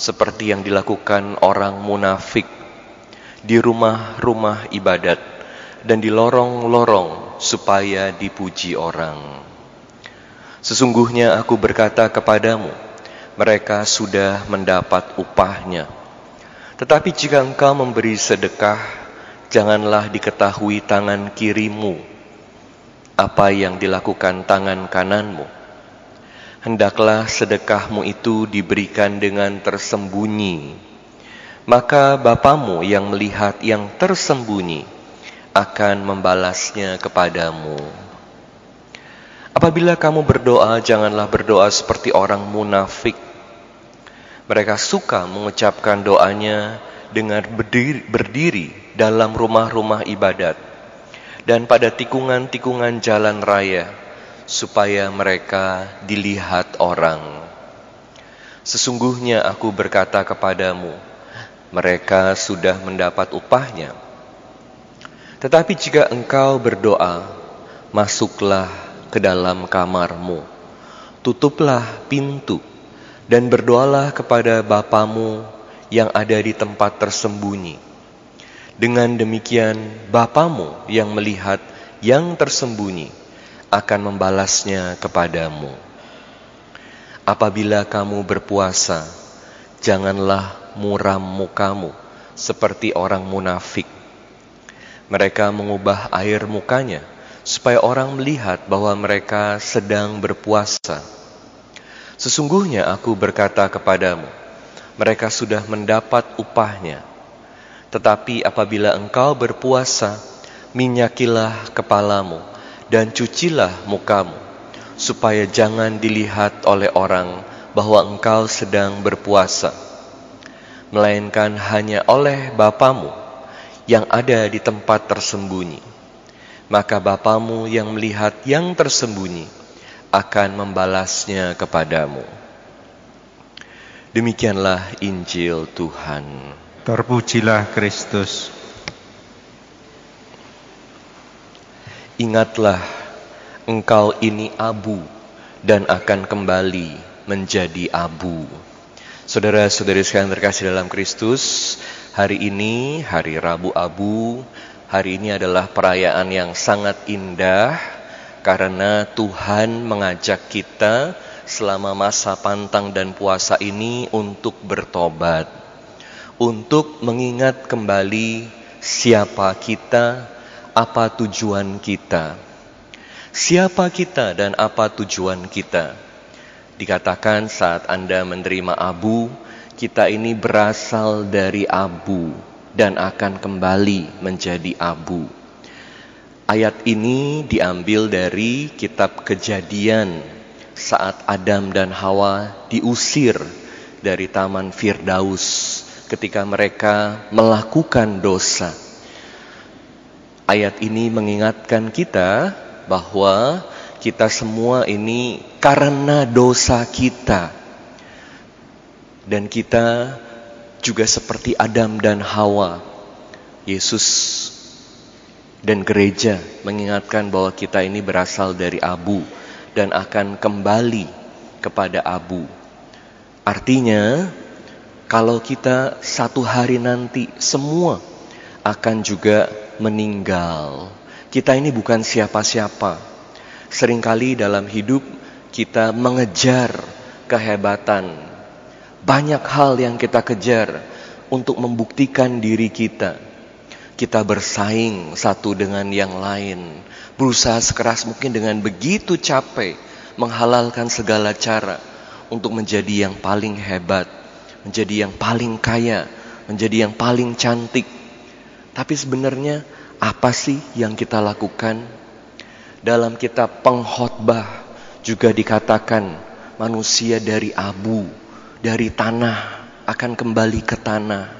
seperti yang dilakukan orang munafik di rumah-rumah ibadat dan di lorong-lorong supaya dipuji orang. Sesungguhnya aku berkata kepadamu, mereka sudah mendapat upahnya. Tetapi jika engkau memberi sedekah, janganlah diketahui tangan kirimu apa yang dilakukan tangan kananmu. Hendaklah sedekahmu itu diberikan dengan tersembunyi. Maka Bapamu yang melihat yang tersembunyi akan membalasnya kepadamu. Apabila kamu berdoa, janganlah berdoa seperti orang munafik. Mereka suka mengucapkan doanya dengan berdiri, berdiri dalam rumah-rumah ibadat dan pada tikungan-tikungan jalan raya, supaya mereka dilihat orang. Sesungguhnya aku berkata kepadamu, mereka sudah mendapat upahnya. Tetapi jika engkau berdoa, masuklah ke dalam kamarmu, tutuplah pintu, dan berdoalah kepada Bapamu yang ada di tempat tersembunyi. Dengan demikian, Bapamu yang melihat yang tersembunyi akan membalasnya kepadamu. Apabila kamu berpuasa, janganlah muram mukamu seperti orang munafik. Mereka mengubah air mukanya supaya orang melihat bahwa mereka sedang berpuasa. Sesungguhnya aku berkata kepadamu, mereka sudah mendapat upahnya. Tetapi apabila engkau berpuasa, minyakilah kepalamu dan cucilah mukamu, supaya jangan dilihat oleh orang bahwa engkau sedang berpuasa, melainkan hanya oleh Bapamu yang ada di tempat tersembunyi. Maka Bapamu yang melihat yang tersembunyi akan membalasnya kepadamu. Demikianlah Injil Tuhan. Terpujilah Kristus. Ingatlah, engkau ini abu dan akan kembali menjadi abu. Saudara-saudari sekalian terkasih dalam Kristus, hari ini hari Rabu Abu, hari ini adalah perayaan yang sangat indah karena Tuhan mengajak kita selama masa pantang dan puasa ini untuk bertobat, untuk mengingat kembali siapa kita, apa tujuan kita. Siapa kita dan apa tujuan kita? Dikatakan saat Anda menerima abu, kita ini berasal dari abu dan akan kembali menjadi abu. Ayat ini diambil dari kitab Kejadian saat Adam dan Hawa diusir dari Taman Firdaus ketika mereka melakukan dosa. Ayat ini mengingatkan kita bahwa kita semua ini karena dosa kita. Dan kita juga seperti Adam dan Hawa. Yesus dan gereja mengingatkan bahwa kita ini berasal dari abu dan akan kembali kepada abu. Artinya, kalau kita satu hari nanti semua akan juga meninggal. Kita ini bukan siapa-siapa. Seringkali dalam hidup kita mengejar kehebatan. Banyak hal yang kita kejar untuk membuktikan diri kita. Kita bersaing satu dengan yang lain. Berusaha sekeras mungkin dengan begitu capek menghalalkan segala cara untuk menjadi yang paling hebat, menjadi yang paling kaya, menjadi yang paling cantik. Tapi sebenarnya apa sih yang kita lakukan dalam kitab pengkhotbah juga dikatakan manusia dari abu, dari tanah akan kembali ke tanah.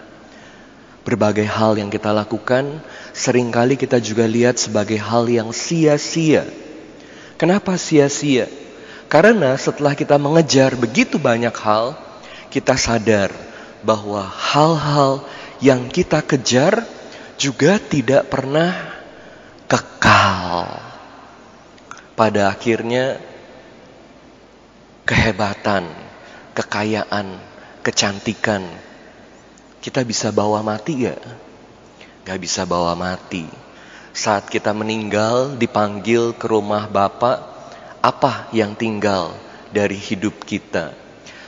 Berbagai hal yang kita lakukan sering kali kita juga lihat sebagai hal yang sia-sia. Kenapa sia-sia? Karena setelah kita mengejar begitu banyak hal, kita sadar bahwa hal-hal yang kita kejar juga tidak pernah kekal pada akhirnya kehebatan, kekayaan, kecantikan kita bisa bawa mati gak? Gak bisa bawa mati. Saat kita meninggal dipanggil ke rumah Bapak, apa yang tinggal dari hidup kita?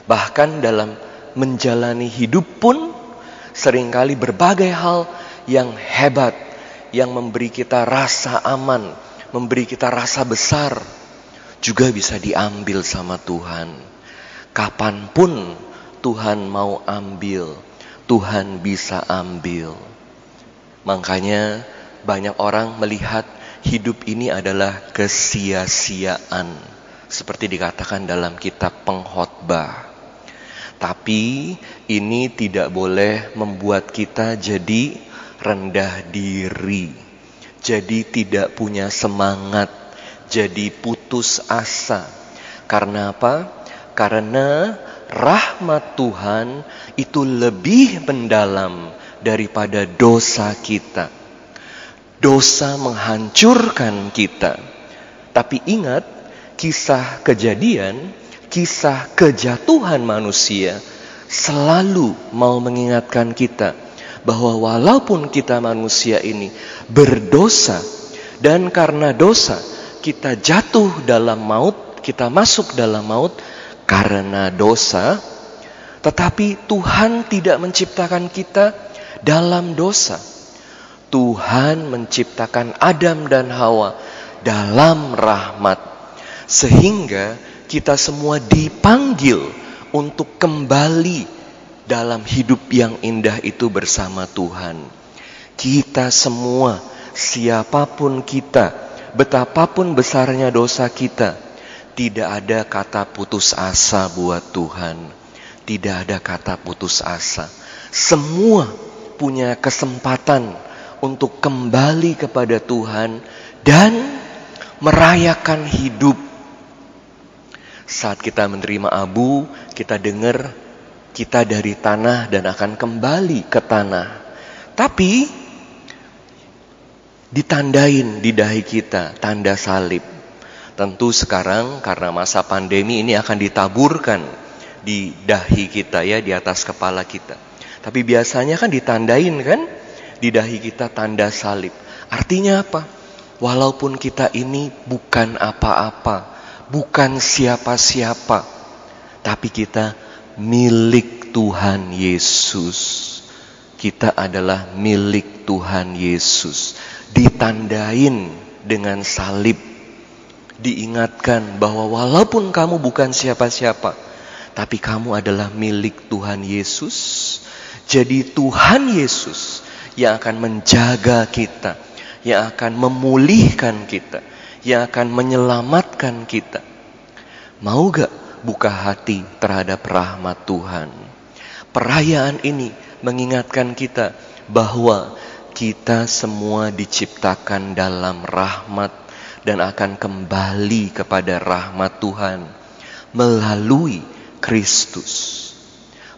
Bahkan dalam menjalani hidup pun sering kali berbagai hal yang hebat yang memberi kita rasa aman, memberi kita rasa besar, juga bisa diambil sama Tuhan. Kapan pun Tuhan mau ambil, Tuhan bisa ambil. Makanya banyak orang melihat hidup ini adalah kesia-siaan. Seperti dikatakan dalam kitab pengkhotbah. Tapi ini tidak boleh membuat kita jadi rendah diri. Jadi tidak punya semangat, jadi putus asa. Karena apa? Karena rahmat Tuhan itu lebih mendalam daripada dosa kita. Dosa menghancurkan kita. Tapi ingat, kisah kejadian, kisah kejatuhan manusia selalu mau mengingatkan kita bahwa walaupun kita manusia ini berdosa dan karena dosa kita jatuh dalam maut, kita masuk dalam maut, karena dosa, tetapi Tuhan tidak menciptakan kita dalam dosa. Tuhan menciptakan Adam dan Hawa dalam rahmat, sehingga kita semua dipanggil untuk kembali dalam hidup yang indah itu bersama Tuhan. Kita semua, siapa pun kita, betapapun besarnya dosa kita, tidak ada kata putus asa buat Tuhan. Tidak ada kata putus asa. Semua punya kesempatan untuk kembali kepada Tuhan dan merayakan hidup. Saat kita menerima abu, kita dengar kita dari tanah dan akan kembali ke tanah. Tapi ditandain di dahi kita tanda salib. Tentu sekarang karena masa pandemi ini akan ditaburkan di dahi kita ya, di atas kepala kita. Tapi biasanya kan ditandain kan di dahi kita tanda salib. Artinya apa? Walaupun kita ini bukan apa-apa, bukan siapa-siapa, tapi kita milik Tuhan Yesus. Kita adalah milik Tuhan Yesus. Ditandain dengan salib diingatkan bahwa walaupun kamu bukan siapa-siapa, tapi kamu adalah milik Tuhan Yesus. Jadi Tuhan Yesus yang akan menjaga kita, yang akan memulihkan kita, yang akan menyelamatkan kita. Mau gak buka hati terhadap rahmat Tuhan? Perayaan ini mengingatkan kita bahwa kita semua diciptakan dalam rahmat dan akan kembali kepada rahmat Tuhan melalui Kristus.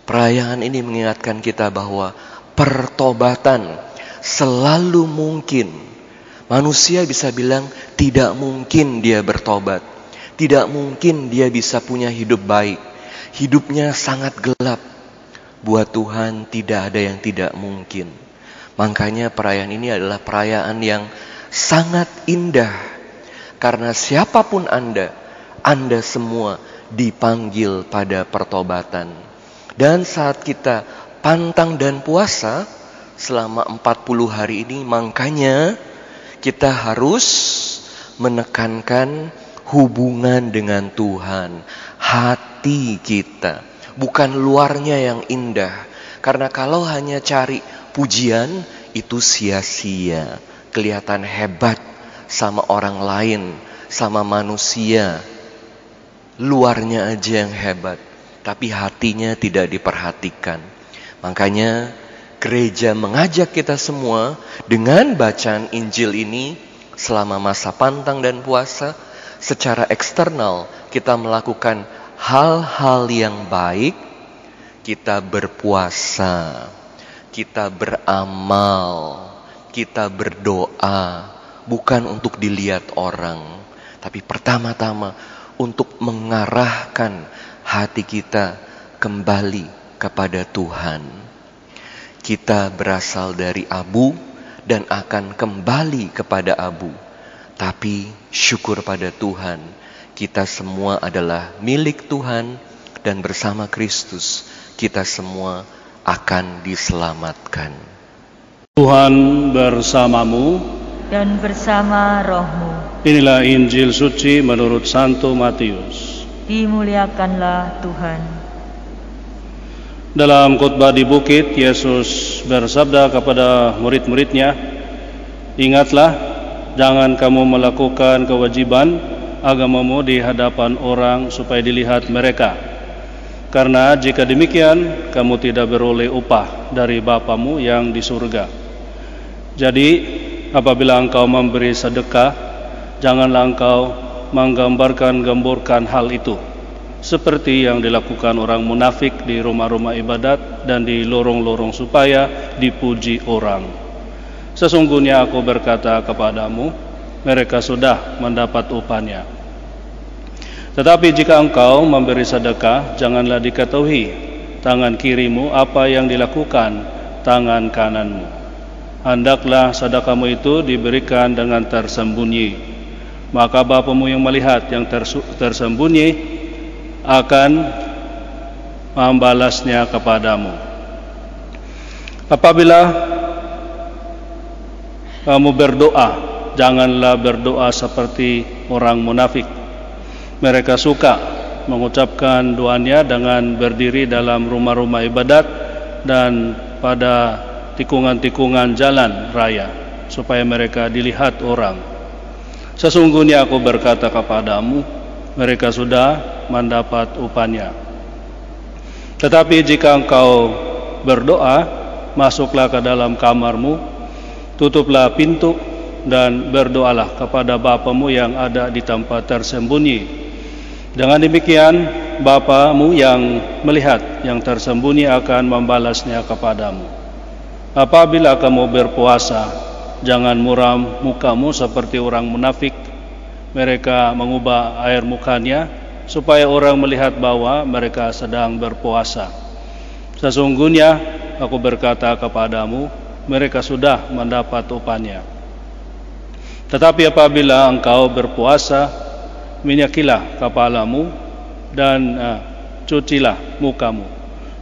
Perayaan ini mengingatkan kita bahwa pertobatan selalu mungkin. Manusia bisa bilang tidak mungkin dia bertobat. Tidak mungkin dia bisa punya hidup baik. Hidupnya sangat gelap. Buat Tuhan tidak ada yang tidak mungkin. Makanya perayaan ini adalah perayaan yang sangat indah karena siapa pun Anda, Anda semua dipanggil pada pertobatan. Dan saat kita pantang dan puasa selama 40 hari ini, makanya kita harus menekankan hubungan dengan Tuhan, hati kita, bukan luarnya yang indah. Karena kalau hanya cari pujian, itu sia-sia, kelihatan hebat sama orang lain, sama manusia. Luarnya aja yang hebat, tapi hatinya tidak diperhatikan. Makanya gereja mengajak kita semua dengan bacaan Injil ini selama masa pantang dan puasa secara eksternal kita melakukan hal-hal yang baik, kita berpuasa, kita beramal, kita berdoa, bukan untuk dilihat orang, tapi pertama-tama untuk mengarahkan hati kita kembali kepada Tuhan. Kita berasal dari abu dan akan kembali kepada abu. Tapi syukur pada Tuhan, kita semua adalah milik Tuhan dan bersama Kristus kita semua akan diselamatkan. Tuhan bersamamu dan bersama rohmu. Inilah Injil suci menurut Santo Matius. Dimuliakanlah Tuhan. Dalam khotbah di bukit, Yesus bersabda kepada murid-muridnya, Ingatlah, jangan kamu melakukan kewajiban agamamu di hadapan orang supaya dilihat mereka. Karena jika demikian, kamu tidak beroleh upah dari Bapamu yang di surga. Jadi, apabila engkau memberi sedekah, janganlah engkau menggambarkan-gamburkan hal itu seperti yang dilakukan orang munafik di rumah-rumah ibadat dan di lorong-lorong supaya dipuji orang. Sesungguhnya aku berkata kepadamu, mereka sudah mendapat upahnya. Tetapi jika engkau memberi sedekah, janganlah diketahui tangan kirimu apa yang dilakukan tangan kananmu. Hendaklah sedekahmu itu diberikan dengan tersembunyi. Maka Bapamu yang melihat yang tersembunyi akan membalasnya kepadamu. Apabila kamu berdoa, janganlah berdoa seperti orang munafik. Mereka suka mengucapkan doanya dengan berdiri dalam rumah-rumah ibadat dan pada tikungan-tikungan jalan raya supaya mereka dilihat orang. Sesungguhnya aku berkata kepadamu, mereka sudah mendapat upahnya. Tetapi jika engkau berdoa, masuklah ke dalam kamarmu, tutuplah pintu dan berdoalah kepada Bapamu yang ada di tempat tersembunyi. Dengan demikian, Bapamu yang melihat yang tersembunyi akan membalasnya kepadamu. Apabila kamu berpuasa, jangan muram mukamu seperti orang munafik. Mereka mengubah air mukanya supaya orang melihat bahwa mereka sedang berpuasa. Sesungguhnya aku berkata kepadamu, mereka sudah mendapat upahnya. Tetapi apabila engkau berpuasa, minyakilah kepalamu dan uh, cucilah mukamu,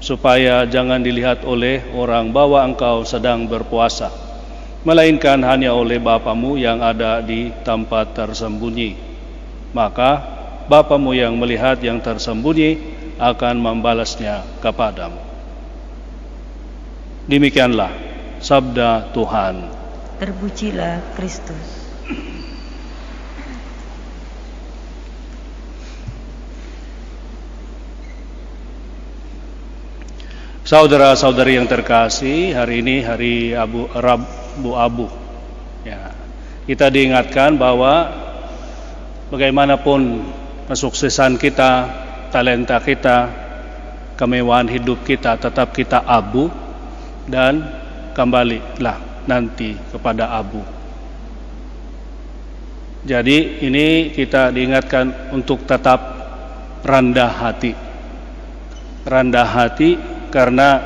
supaya jangan dilihat oleh orang bahwa engkau sedang berpuasa, melainkan hanya oleh Bapamu yang ada di tempat tersembunyi. Maka Bapamu yang melihat yang tersembunyi akan membalasnya kepadamu. Demikianlah sabda Tuhan. Terpujilah Kristus. Saudara-saudari yang terkasih, hari ini hari Abu Rabu Abu. Ya. Kita diingatkan bahwa bagaimanapun kesuksesan kita, talenta kita, kemewahan hidup kita tetap kita abu dan kembalilah nanti kepada abu. Jadi ini kita diingatkan untuk tetap rendah hati. Rendah hati karena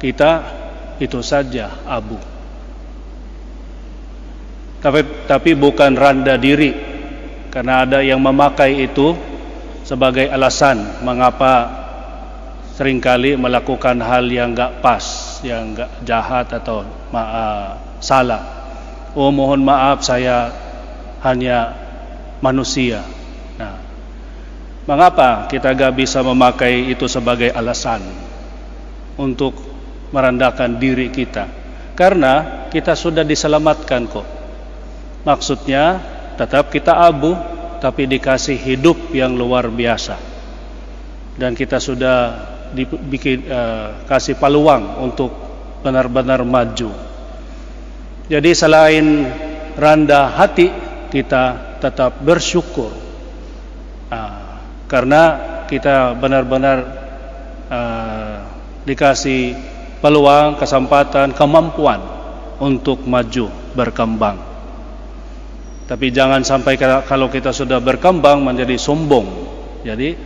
kita itu saja abu. Tapi tapi bukan rendah diri karena ada yang memakai itu sebagai alasan mengapa sering kali melakukan hal yang enggak pas, yang enggak jahat atau uh, salah. Oh mohon maaf saya hanya manusia. Nah, mengapa kita enggak bisa memakai itu sebagai alasan untuk merendahkan diri kita? Karena kita sudah diselamatkan kok. Maksudnya tetap kita abu tapi dikasih hidup yang luar biasa dan kita sudah dibikin uh, kasih peluang untuk benar-benar maju jadi selain rendah hati kita tetap bersyukur uh, karena kita benar-benar uh, dikasih peluang kesempatan kemampuan untuk maju berkembang tapi jangan sampai kalau kita sudah berkembang menjadi sombong. Jadi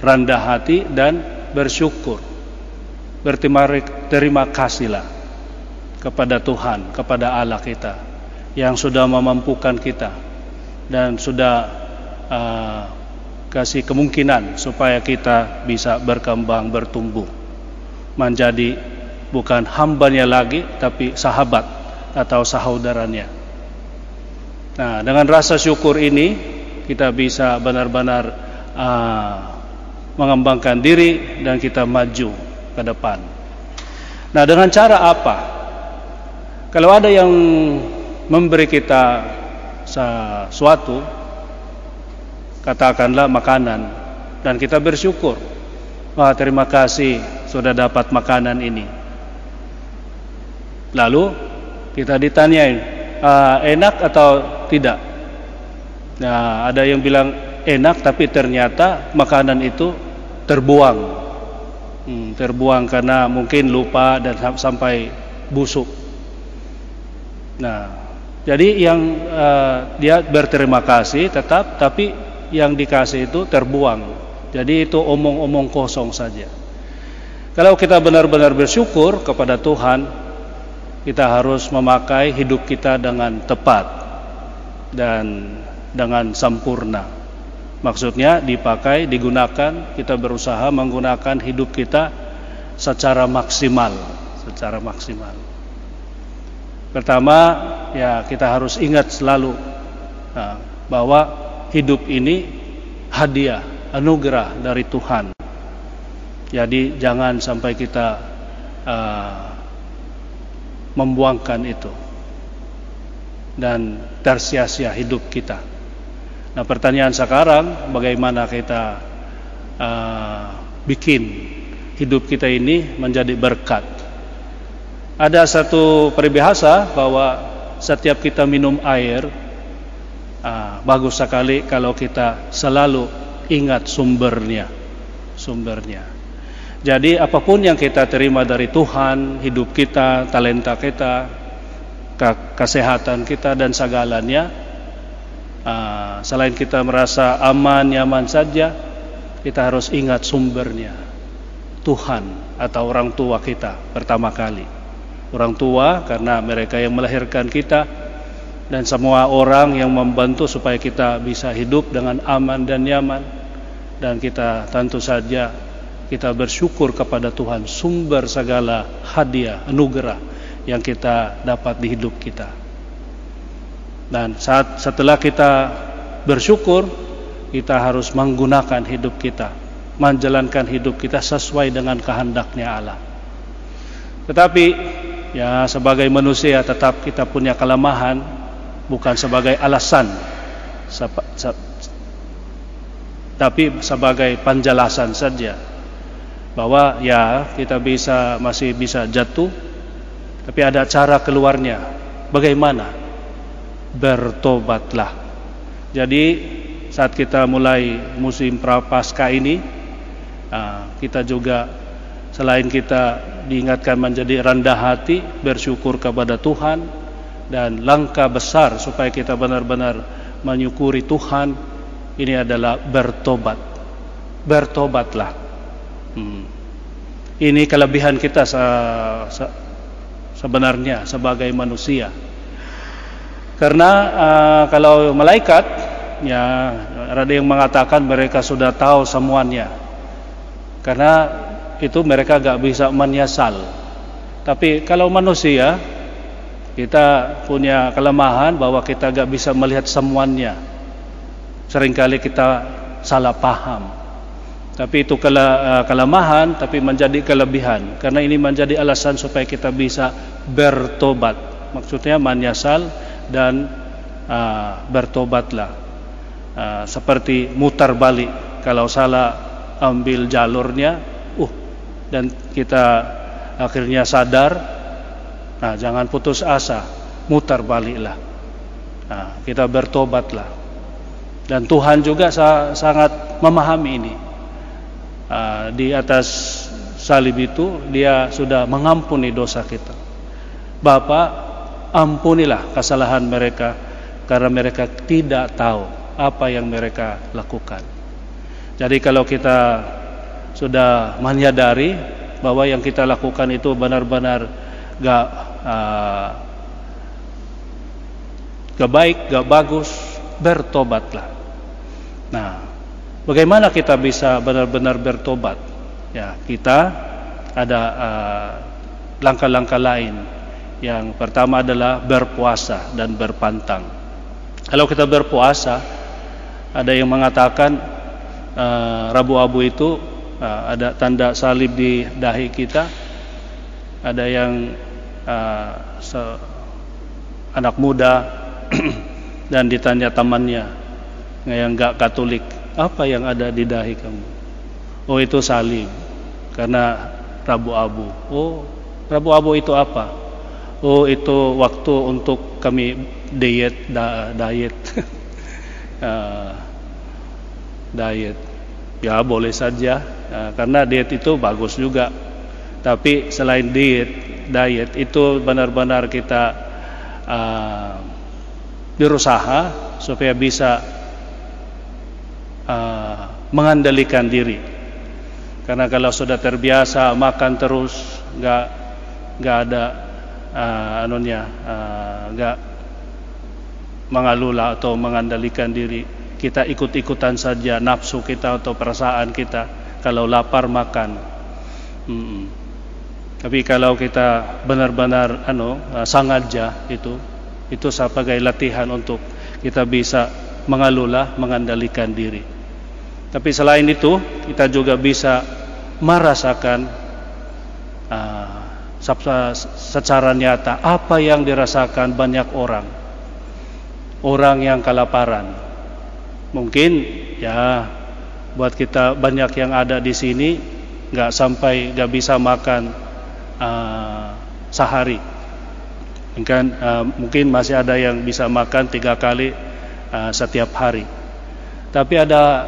rendah hati dan bersyukur. Berterima terima kasihlah kepada Tuhan, kepada Allah kita yang sudah memampukan kita dan sudah uh, kasih kemungkinan supaya kita bisa berkembang, bertumbuh menjadi bukan hambanya lagi tapi sahabat atau saudaranya Nah, dengan rasa syukur ini kita bisa benar-benar uh, mengembangkan diri dan kita maju ke depan. Nah, dengan cara apa? Kalau ada yang memberi kita sesuatu, katakanlah makanan, dan kita bersyukur. Wah, terima kasih sudah dapat makanan ini. Lalu kita ditanyain, uh, enak atau tidak? Nah, ada yang bilang enak, tapi ternyata makanan itu terbuang, hmm, terbuang karena mungkin lupa dan sampai busuk. Nah, jadi yang uh, dia berterima kasih tetap, tapi yang dikasih itu terbuang. Jadi itu omong-omong kosong saja. Kalau kita benar-benar bersyukur kepada Tuhan, kita harus memakai hidup kita dengan tepat dan dengan sempurna. Maksudnya dipakai, digunakan, kita berusaha menggunakan hidup kita secara maksimal, secara maksimal. Pertama, ya kita harus ingat selalu nah, bahwa hidup ini hadiah, anugerah dari Tuhan. Jadi jangan sampai kita uh, membuangkan itu dan tersia-sia hidup kita. Nah pertanyaan sekarang bagaimana kita uh, bikin hidup kita ini menjadi berkat. Ada satu peribahasa bahwa setiap kita minum air uh, bagus sekali kalau kita selalu ingat sumbernya, sumbernya. Jadi apa pun yang kita terima dari Tuhan, hidup kita, talenta kita, kesehatan kita dan segalanya, uh, selain kita merasa aman, nyaman saja, kita harus ingat sumbernya, Tuhan atau orang tua kita pertama kali. Orang tua karena mereka yang melahirkan kita dan semua orang yang membantu supaya kita bisa hidup dengan aman dan nyaman dan kita tentu saja kita bersyukur kepada Tuhan sumber segala hadiah anugerah yang kita dapat di hidup kita. Dan saat setelah kita bersyukur kita harus menggunakan hidup kita menjalankan hidup kita sesuai dengan kehendaknya Allah. Tetapi ya sebagai manusia tetap kita punya kelemahan bukan sebagai alasan tapi sebagai penjelasan saja bahwa ya kita bisa masih bisa jatuh tapi ada cara keluarnya bagaimana bertobatlah jadi saat kita mulai musim prapaskah ini ah, kita juga selain kita diingatkan menjadi rendah hati, bersyukur kepada Tuhan dan langkah besar supaya kita benar-benar menyukuri Tuhan ini adalah bertobat. Bertobatlah. Hmm. Ini kelebihan kita se se sebenarnya sebagai manusia. Karena uh, kalau malaikat ya ada yang mengatakan mereka sudah tahu semuanya. Karena itu mereka gak bisa menyesal. Tapi kalau manusia kita punya kelemahan bahwa kita gak bisa melihat semuanya. Seringkali kita salah paham. Tapi itu eh, kelemahan tapi menjadi kelebihan. Karena ini menjadi alasan supaya kita bisa bertobat. Maksudnya menyesal dan uh, bertobatlah. Uh, seperti mutar balik. Kalau salah ambil jalurnya dan kita akhirnya sadar nah jangan putus asa. Mutar baliklah. Nah, kita bertobatlah. Dan Tuhan juga sangat memahami ini uh, di atas salib itu dia sudah mengampuni dosa kita Bapak ampunilah kesalahan mereka karena mereka tidak tahu apa yang mereka lakukan jadi kalau kita sudah menyadari bahwa yang kita lakukan itu benar-benar gak uh, gak baik, gak bagus, bertobatlah. Nah, bagaimana kita bisa benar-benar bertobat? Ya, kita ada uh, langkah-langkah uh, lain. Yang pertama adalah berpuasa dan berpantang. Kalau kita berpuasa, ada yang mengatakan uh, Rabu Abu itu uh, ada tanda salib di dahi kita, ada yang uh, anak muda <clears throat> dan ditanya temannya yang nggak Katolik, apa yang ada di dahi kamu? Oh itu salib, karena Rabu Abu. Oh Rabu Abu itu apa? Oh itu waktu untuk kami diet, da, diet, uh, <laughs> diet. Ya boleh saja, uh, karena diet itu bagus juga. Tapi selain diet, diet itu benar-benar kita uh, berusaha supaya bisa uh, mengendalikan diri. Karena kalau sudah terbiasa makan terus, nggak nggak ada uh, anunya, uh, nggak mengalula atau mengendalikan diri, kita ikut-ikutan saja nafsu kita atau perasaan kita. Kalau lapar makan. Tapi kalau kita benar-benar anu uh, sangaja itu itu sebagai latihan untuk kita bisa mengalula, mengendalikan diri. Tapi selain itu, kita juga bisa merasakan uh, secara nyata apa yang dirasakan banyak orang. Orang yang kelaparan. Mungkin ya buat kita banyak yang ada di sini nggak sampai nggak bisa makan uh, sehari. Mungkin, uh, mungkin masih ada yang bisa makan tiga kali uh, setiap hari. Tapi ada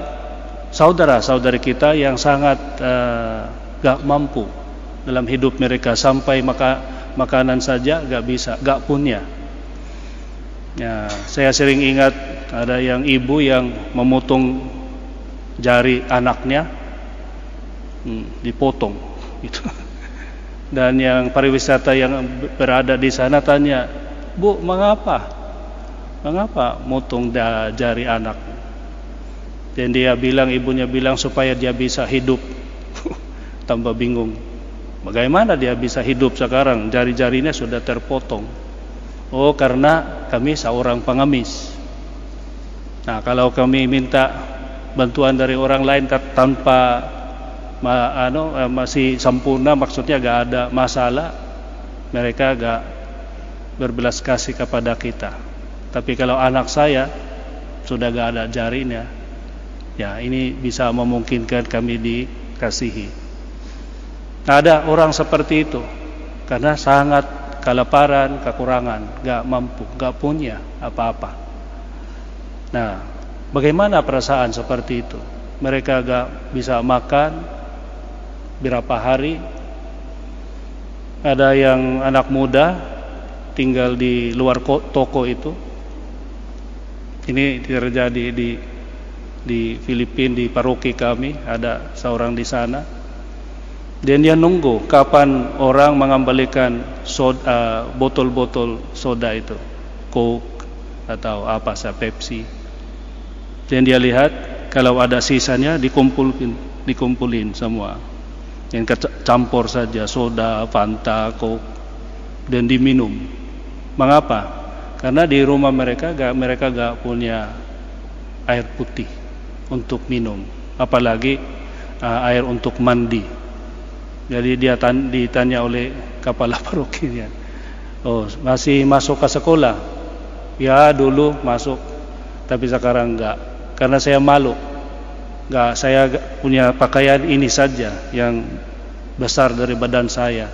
saudara-saudari kita yang sangat uh, gak mampu dalam hidup mereka sampai maka makanan saja gak bisa, gak punya. Ya, saya sering ingat ada yang ibu yang memotong jari anaknya hmm, dipotong <laughs> itu. Dan yang pariwisata yang berada di sana tanya, "Bu, mengapa? Mengapa motong jari anak?" Dan dia bilang, ibunya bilang supaya dia bisa hidup. <laughs> Tambah bingung. Bagaimana dia bisa hidup sekarang? Jari-jarinya sudah terpotong. Oh, karena kami seorang pengemis. Nah, kalau kami minta bantuan dari orang lain tanpa ma, ano, masih sempurna, maksudnya gak ada masalah, mereka gak berbelas kasih kepada kita. Tapi kalau anak saya sudah gak ada jarinya, ya ini bisa memungkinkan kami dikasihi. Ada orang seperti itu karena sangat kelaparan, kekurangan, gak mampu, gak punya apa-apa. Nah, bagaimana perasaan seperti itu? Mereka gak bisa makan berapa hari. Ada yang anak muda tinggal di luar toko itu. Ini terjadi di di Filipina di paroki kami. Ada seorang di sana. Dan dia nunggu kapan orang mengembalikan soda, botol-botol soda itu. Coke atau apa sah Pepsi. Dan dia lihat kalau ada sisanya dikumpulin dikumpulin semua. Yang campur saja soda, Fanta, Coke. Dan diminum. Mengapa? karena di rumah mereka mereka gak punya air putih untuk minum, apalagi uh, air untuk mandi. Jadi dia tan ditanya oleh kepala <laughs> parokinya, oh masih masuk ke sekolah? Ya dulu masuk, tapi sekarang enggak, karena saya malu. Enggak, saya punya pakaian ini saja yang besar dari badan saya,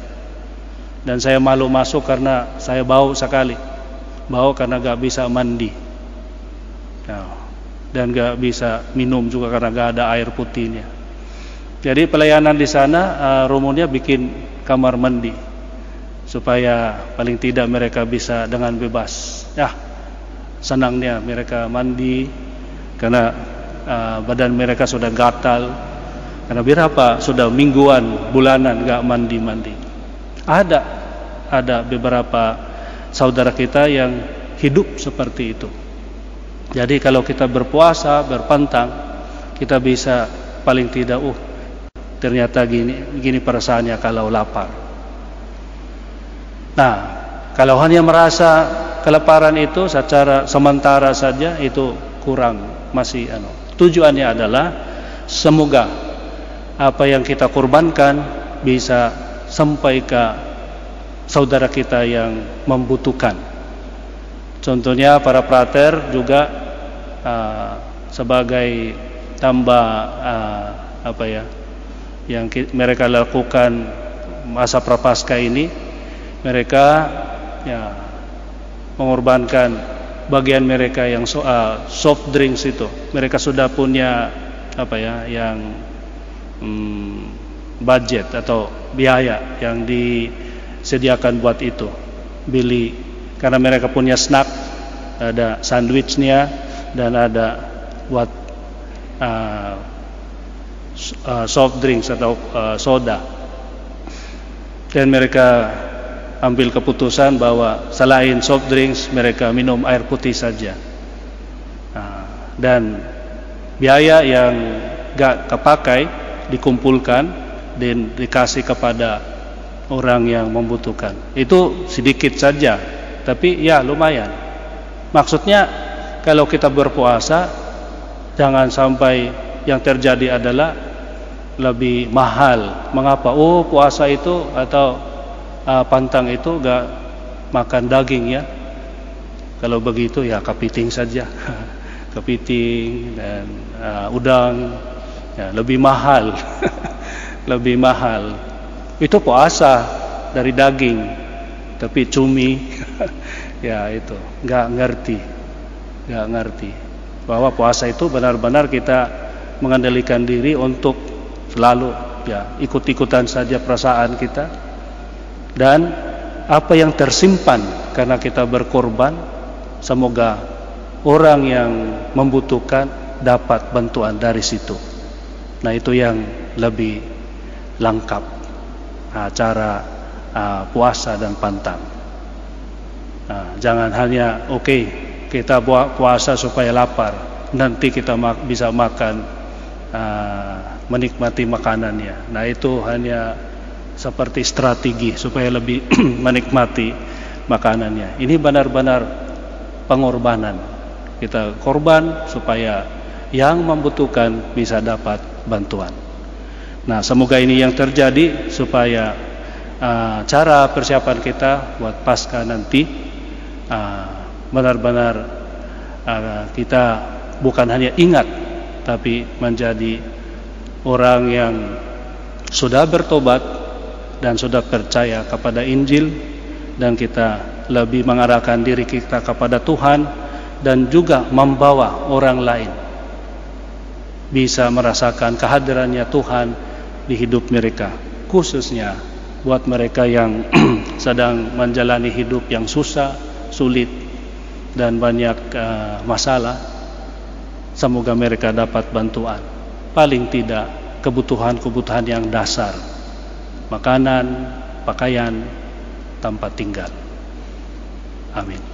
dan saya malu masuk karena saya bau sekali, bau karena enggak bisa mandi. Nah, dan gak bisa minum juga karena gak ada air putihnya. Jadi pelayanan di sana uh, bikin kamar mandi supaya paling tidak mereka bisa dengan bebas. Ya, senangnya mereka mandi karena uh, badan mereka sudah gatal. Karena berapa sudah mingguan, bulanan gak mandi-mandi. Ada, ada beberapa saudara kita yang hidup seperti itu. Jadi kalau kita berpuasa, berpantang, kita bisa paling tidak, uh, ternyata gini, gini perasaannya kalau lapar. Nah, kalau hanya merasa kelaparan itu secara sementara saja itu kurang masih anu. Tujuannya adalah semoga apa yang kita korbankan bisa sampai ke saudara kita yang membutuhkan. Contohnya para prater juga uh, sebagai tambah uh, apa ya yang mereka lakukan masa prapaskah ini mereka ya mengorbankan bagian mereka yang soal soft drinks itu. Mereka sudah punya apa ya yang hmm, budget atau biaya yang disediakan buat itu beli. Karena mereka punya snack ada sandwichnya dan ada buat uh, uh, soft drinks atau uh, soda. Dan mereka ambil keputusan bahwa selain soft drinks mereka minum air putih saja. Uh, dan biaya yang gak kepakai dikumpulkan dan dikasih kepada orang yang membutuhkan. Itu sedikit saja tapi ya lumayan. Maksudnya kalau kita berpuasa jangan sampai yang terjadi adalah lebih mahal. Mengapa? Oh, puasa itu atau uh, pantang itu gak makan daging ya. Kalau begitu ya kepiting saja. <laughs> kepiting dan uh, udang ya, lebih mahal. <laughs> lebih mahal. Itu puasa dari daging. Tapi cumi <laughs> ya itu nggak ngerti. Nggak ngerti. Bahwa puasa itu benar-benar kita mengendalikan diri untuk selalu ya ikut-ikutan saja perasaan kita. Dan apa yang tersimpan karena kita berkorban semoga orang yang membutuhkan dapat bantuan dari situ. Nah itu yang lebih lengkap nah, cara uh, puasa dan pantang. Nah, jangan hanya oke okay, kita puasa supaya lapar nanti kita mak bisa makan uh, menikmati makanannya. Nah itu hanya seperti strategi supaya lebih <clears throat> menikmati makanannya. Ini benar-benar pengorbanan. Kita korban supaya yang membutuhkan bisa dapat bantuan. Nah semoga ini yang terjadi supaya uh, cara persiapan kita buat pasca nanti uh, benar-benar uh, kita bukan hanya ingat tapi menjadi orang yang sudah bertobat dan sudah percaya kepada Injil dan kita lebih mengarahkan diri kita kepada Tuhan dan juga membawa orang lain. Bisa merasakan kehadirannya Tuhan di hidup mereka khususnya buat mereka yang <clears throat> sedang menjalani hidup yang susah, sulit dan banyak uh, masalah semoga mereka dapat bantuan. Paling tidak kebutuhan-kebutuhan yang dasar makanan, pakaian, tempat tinggal. Amin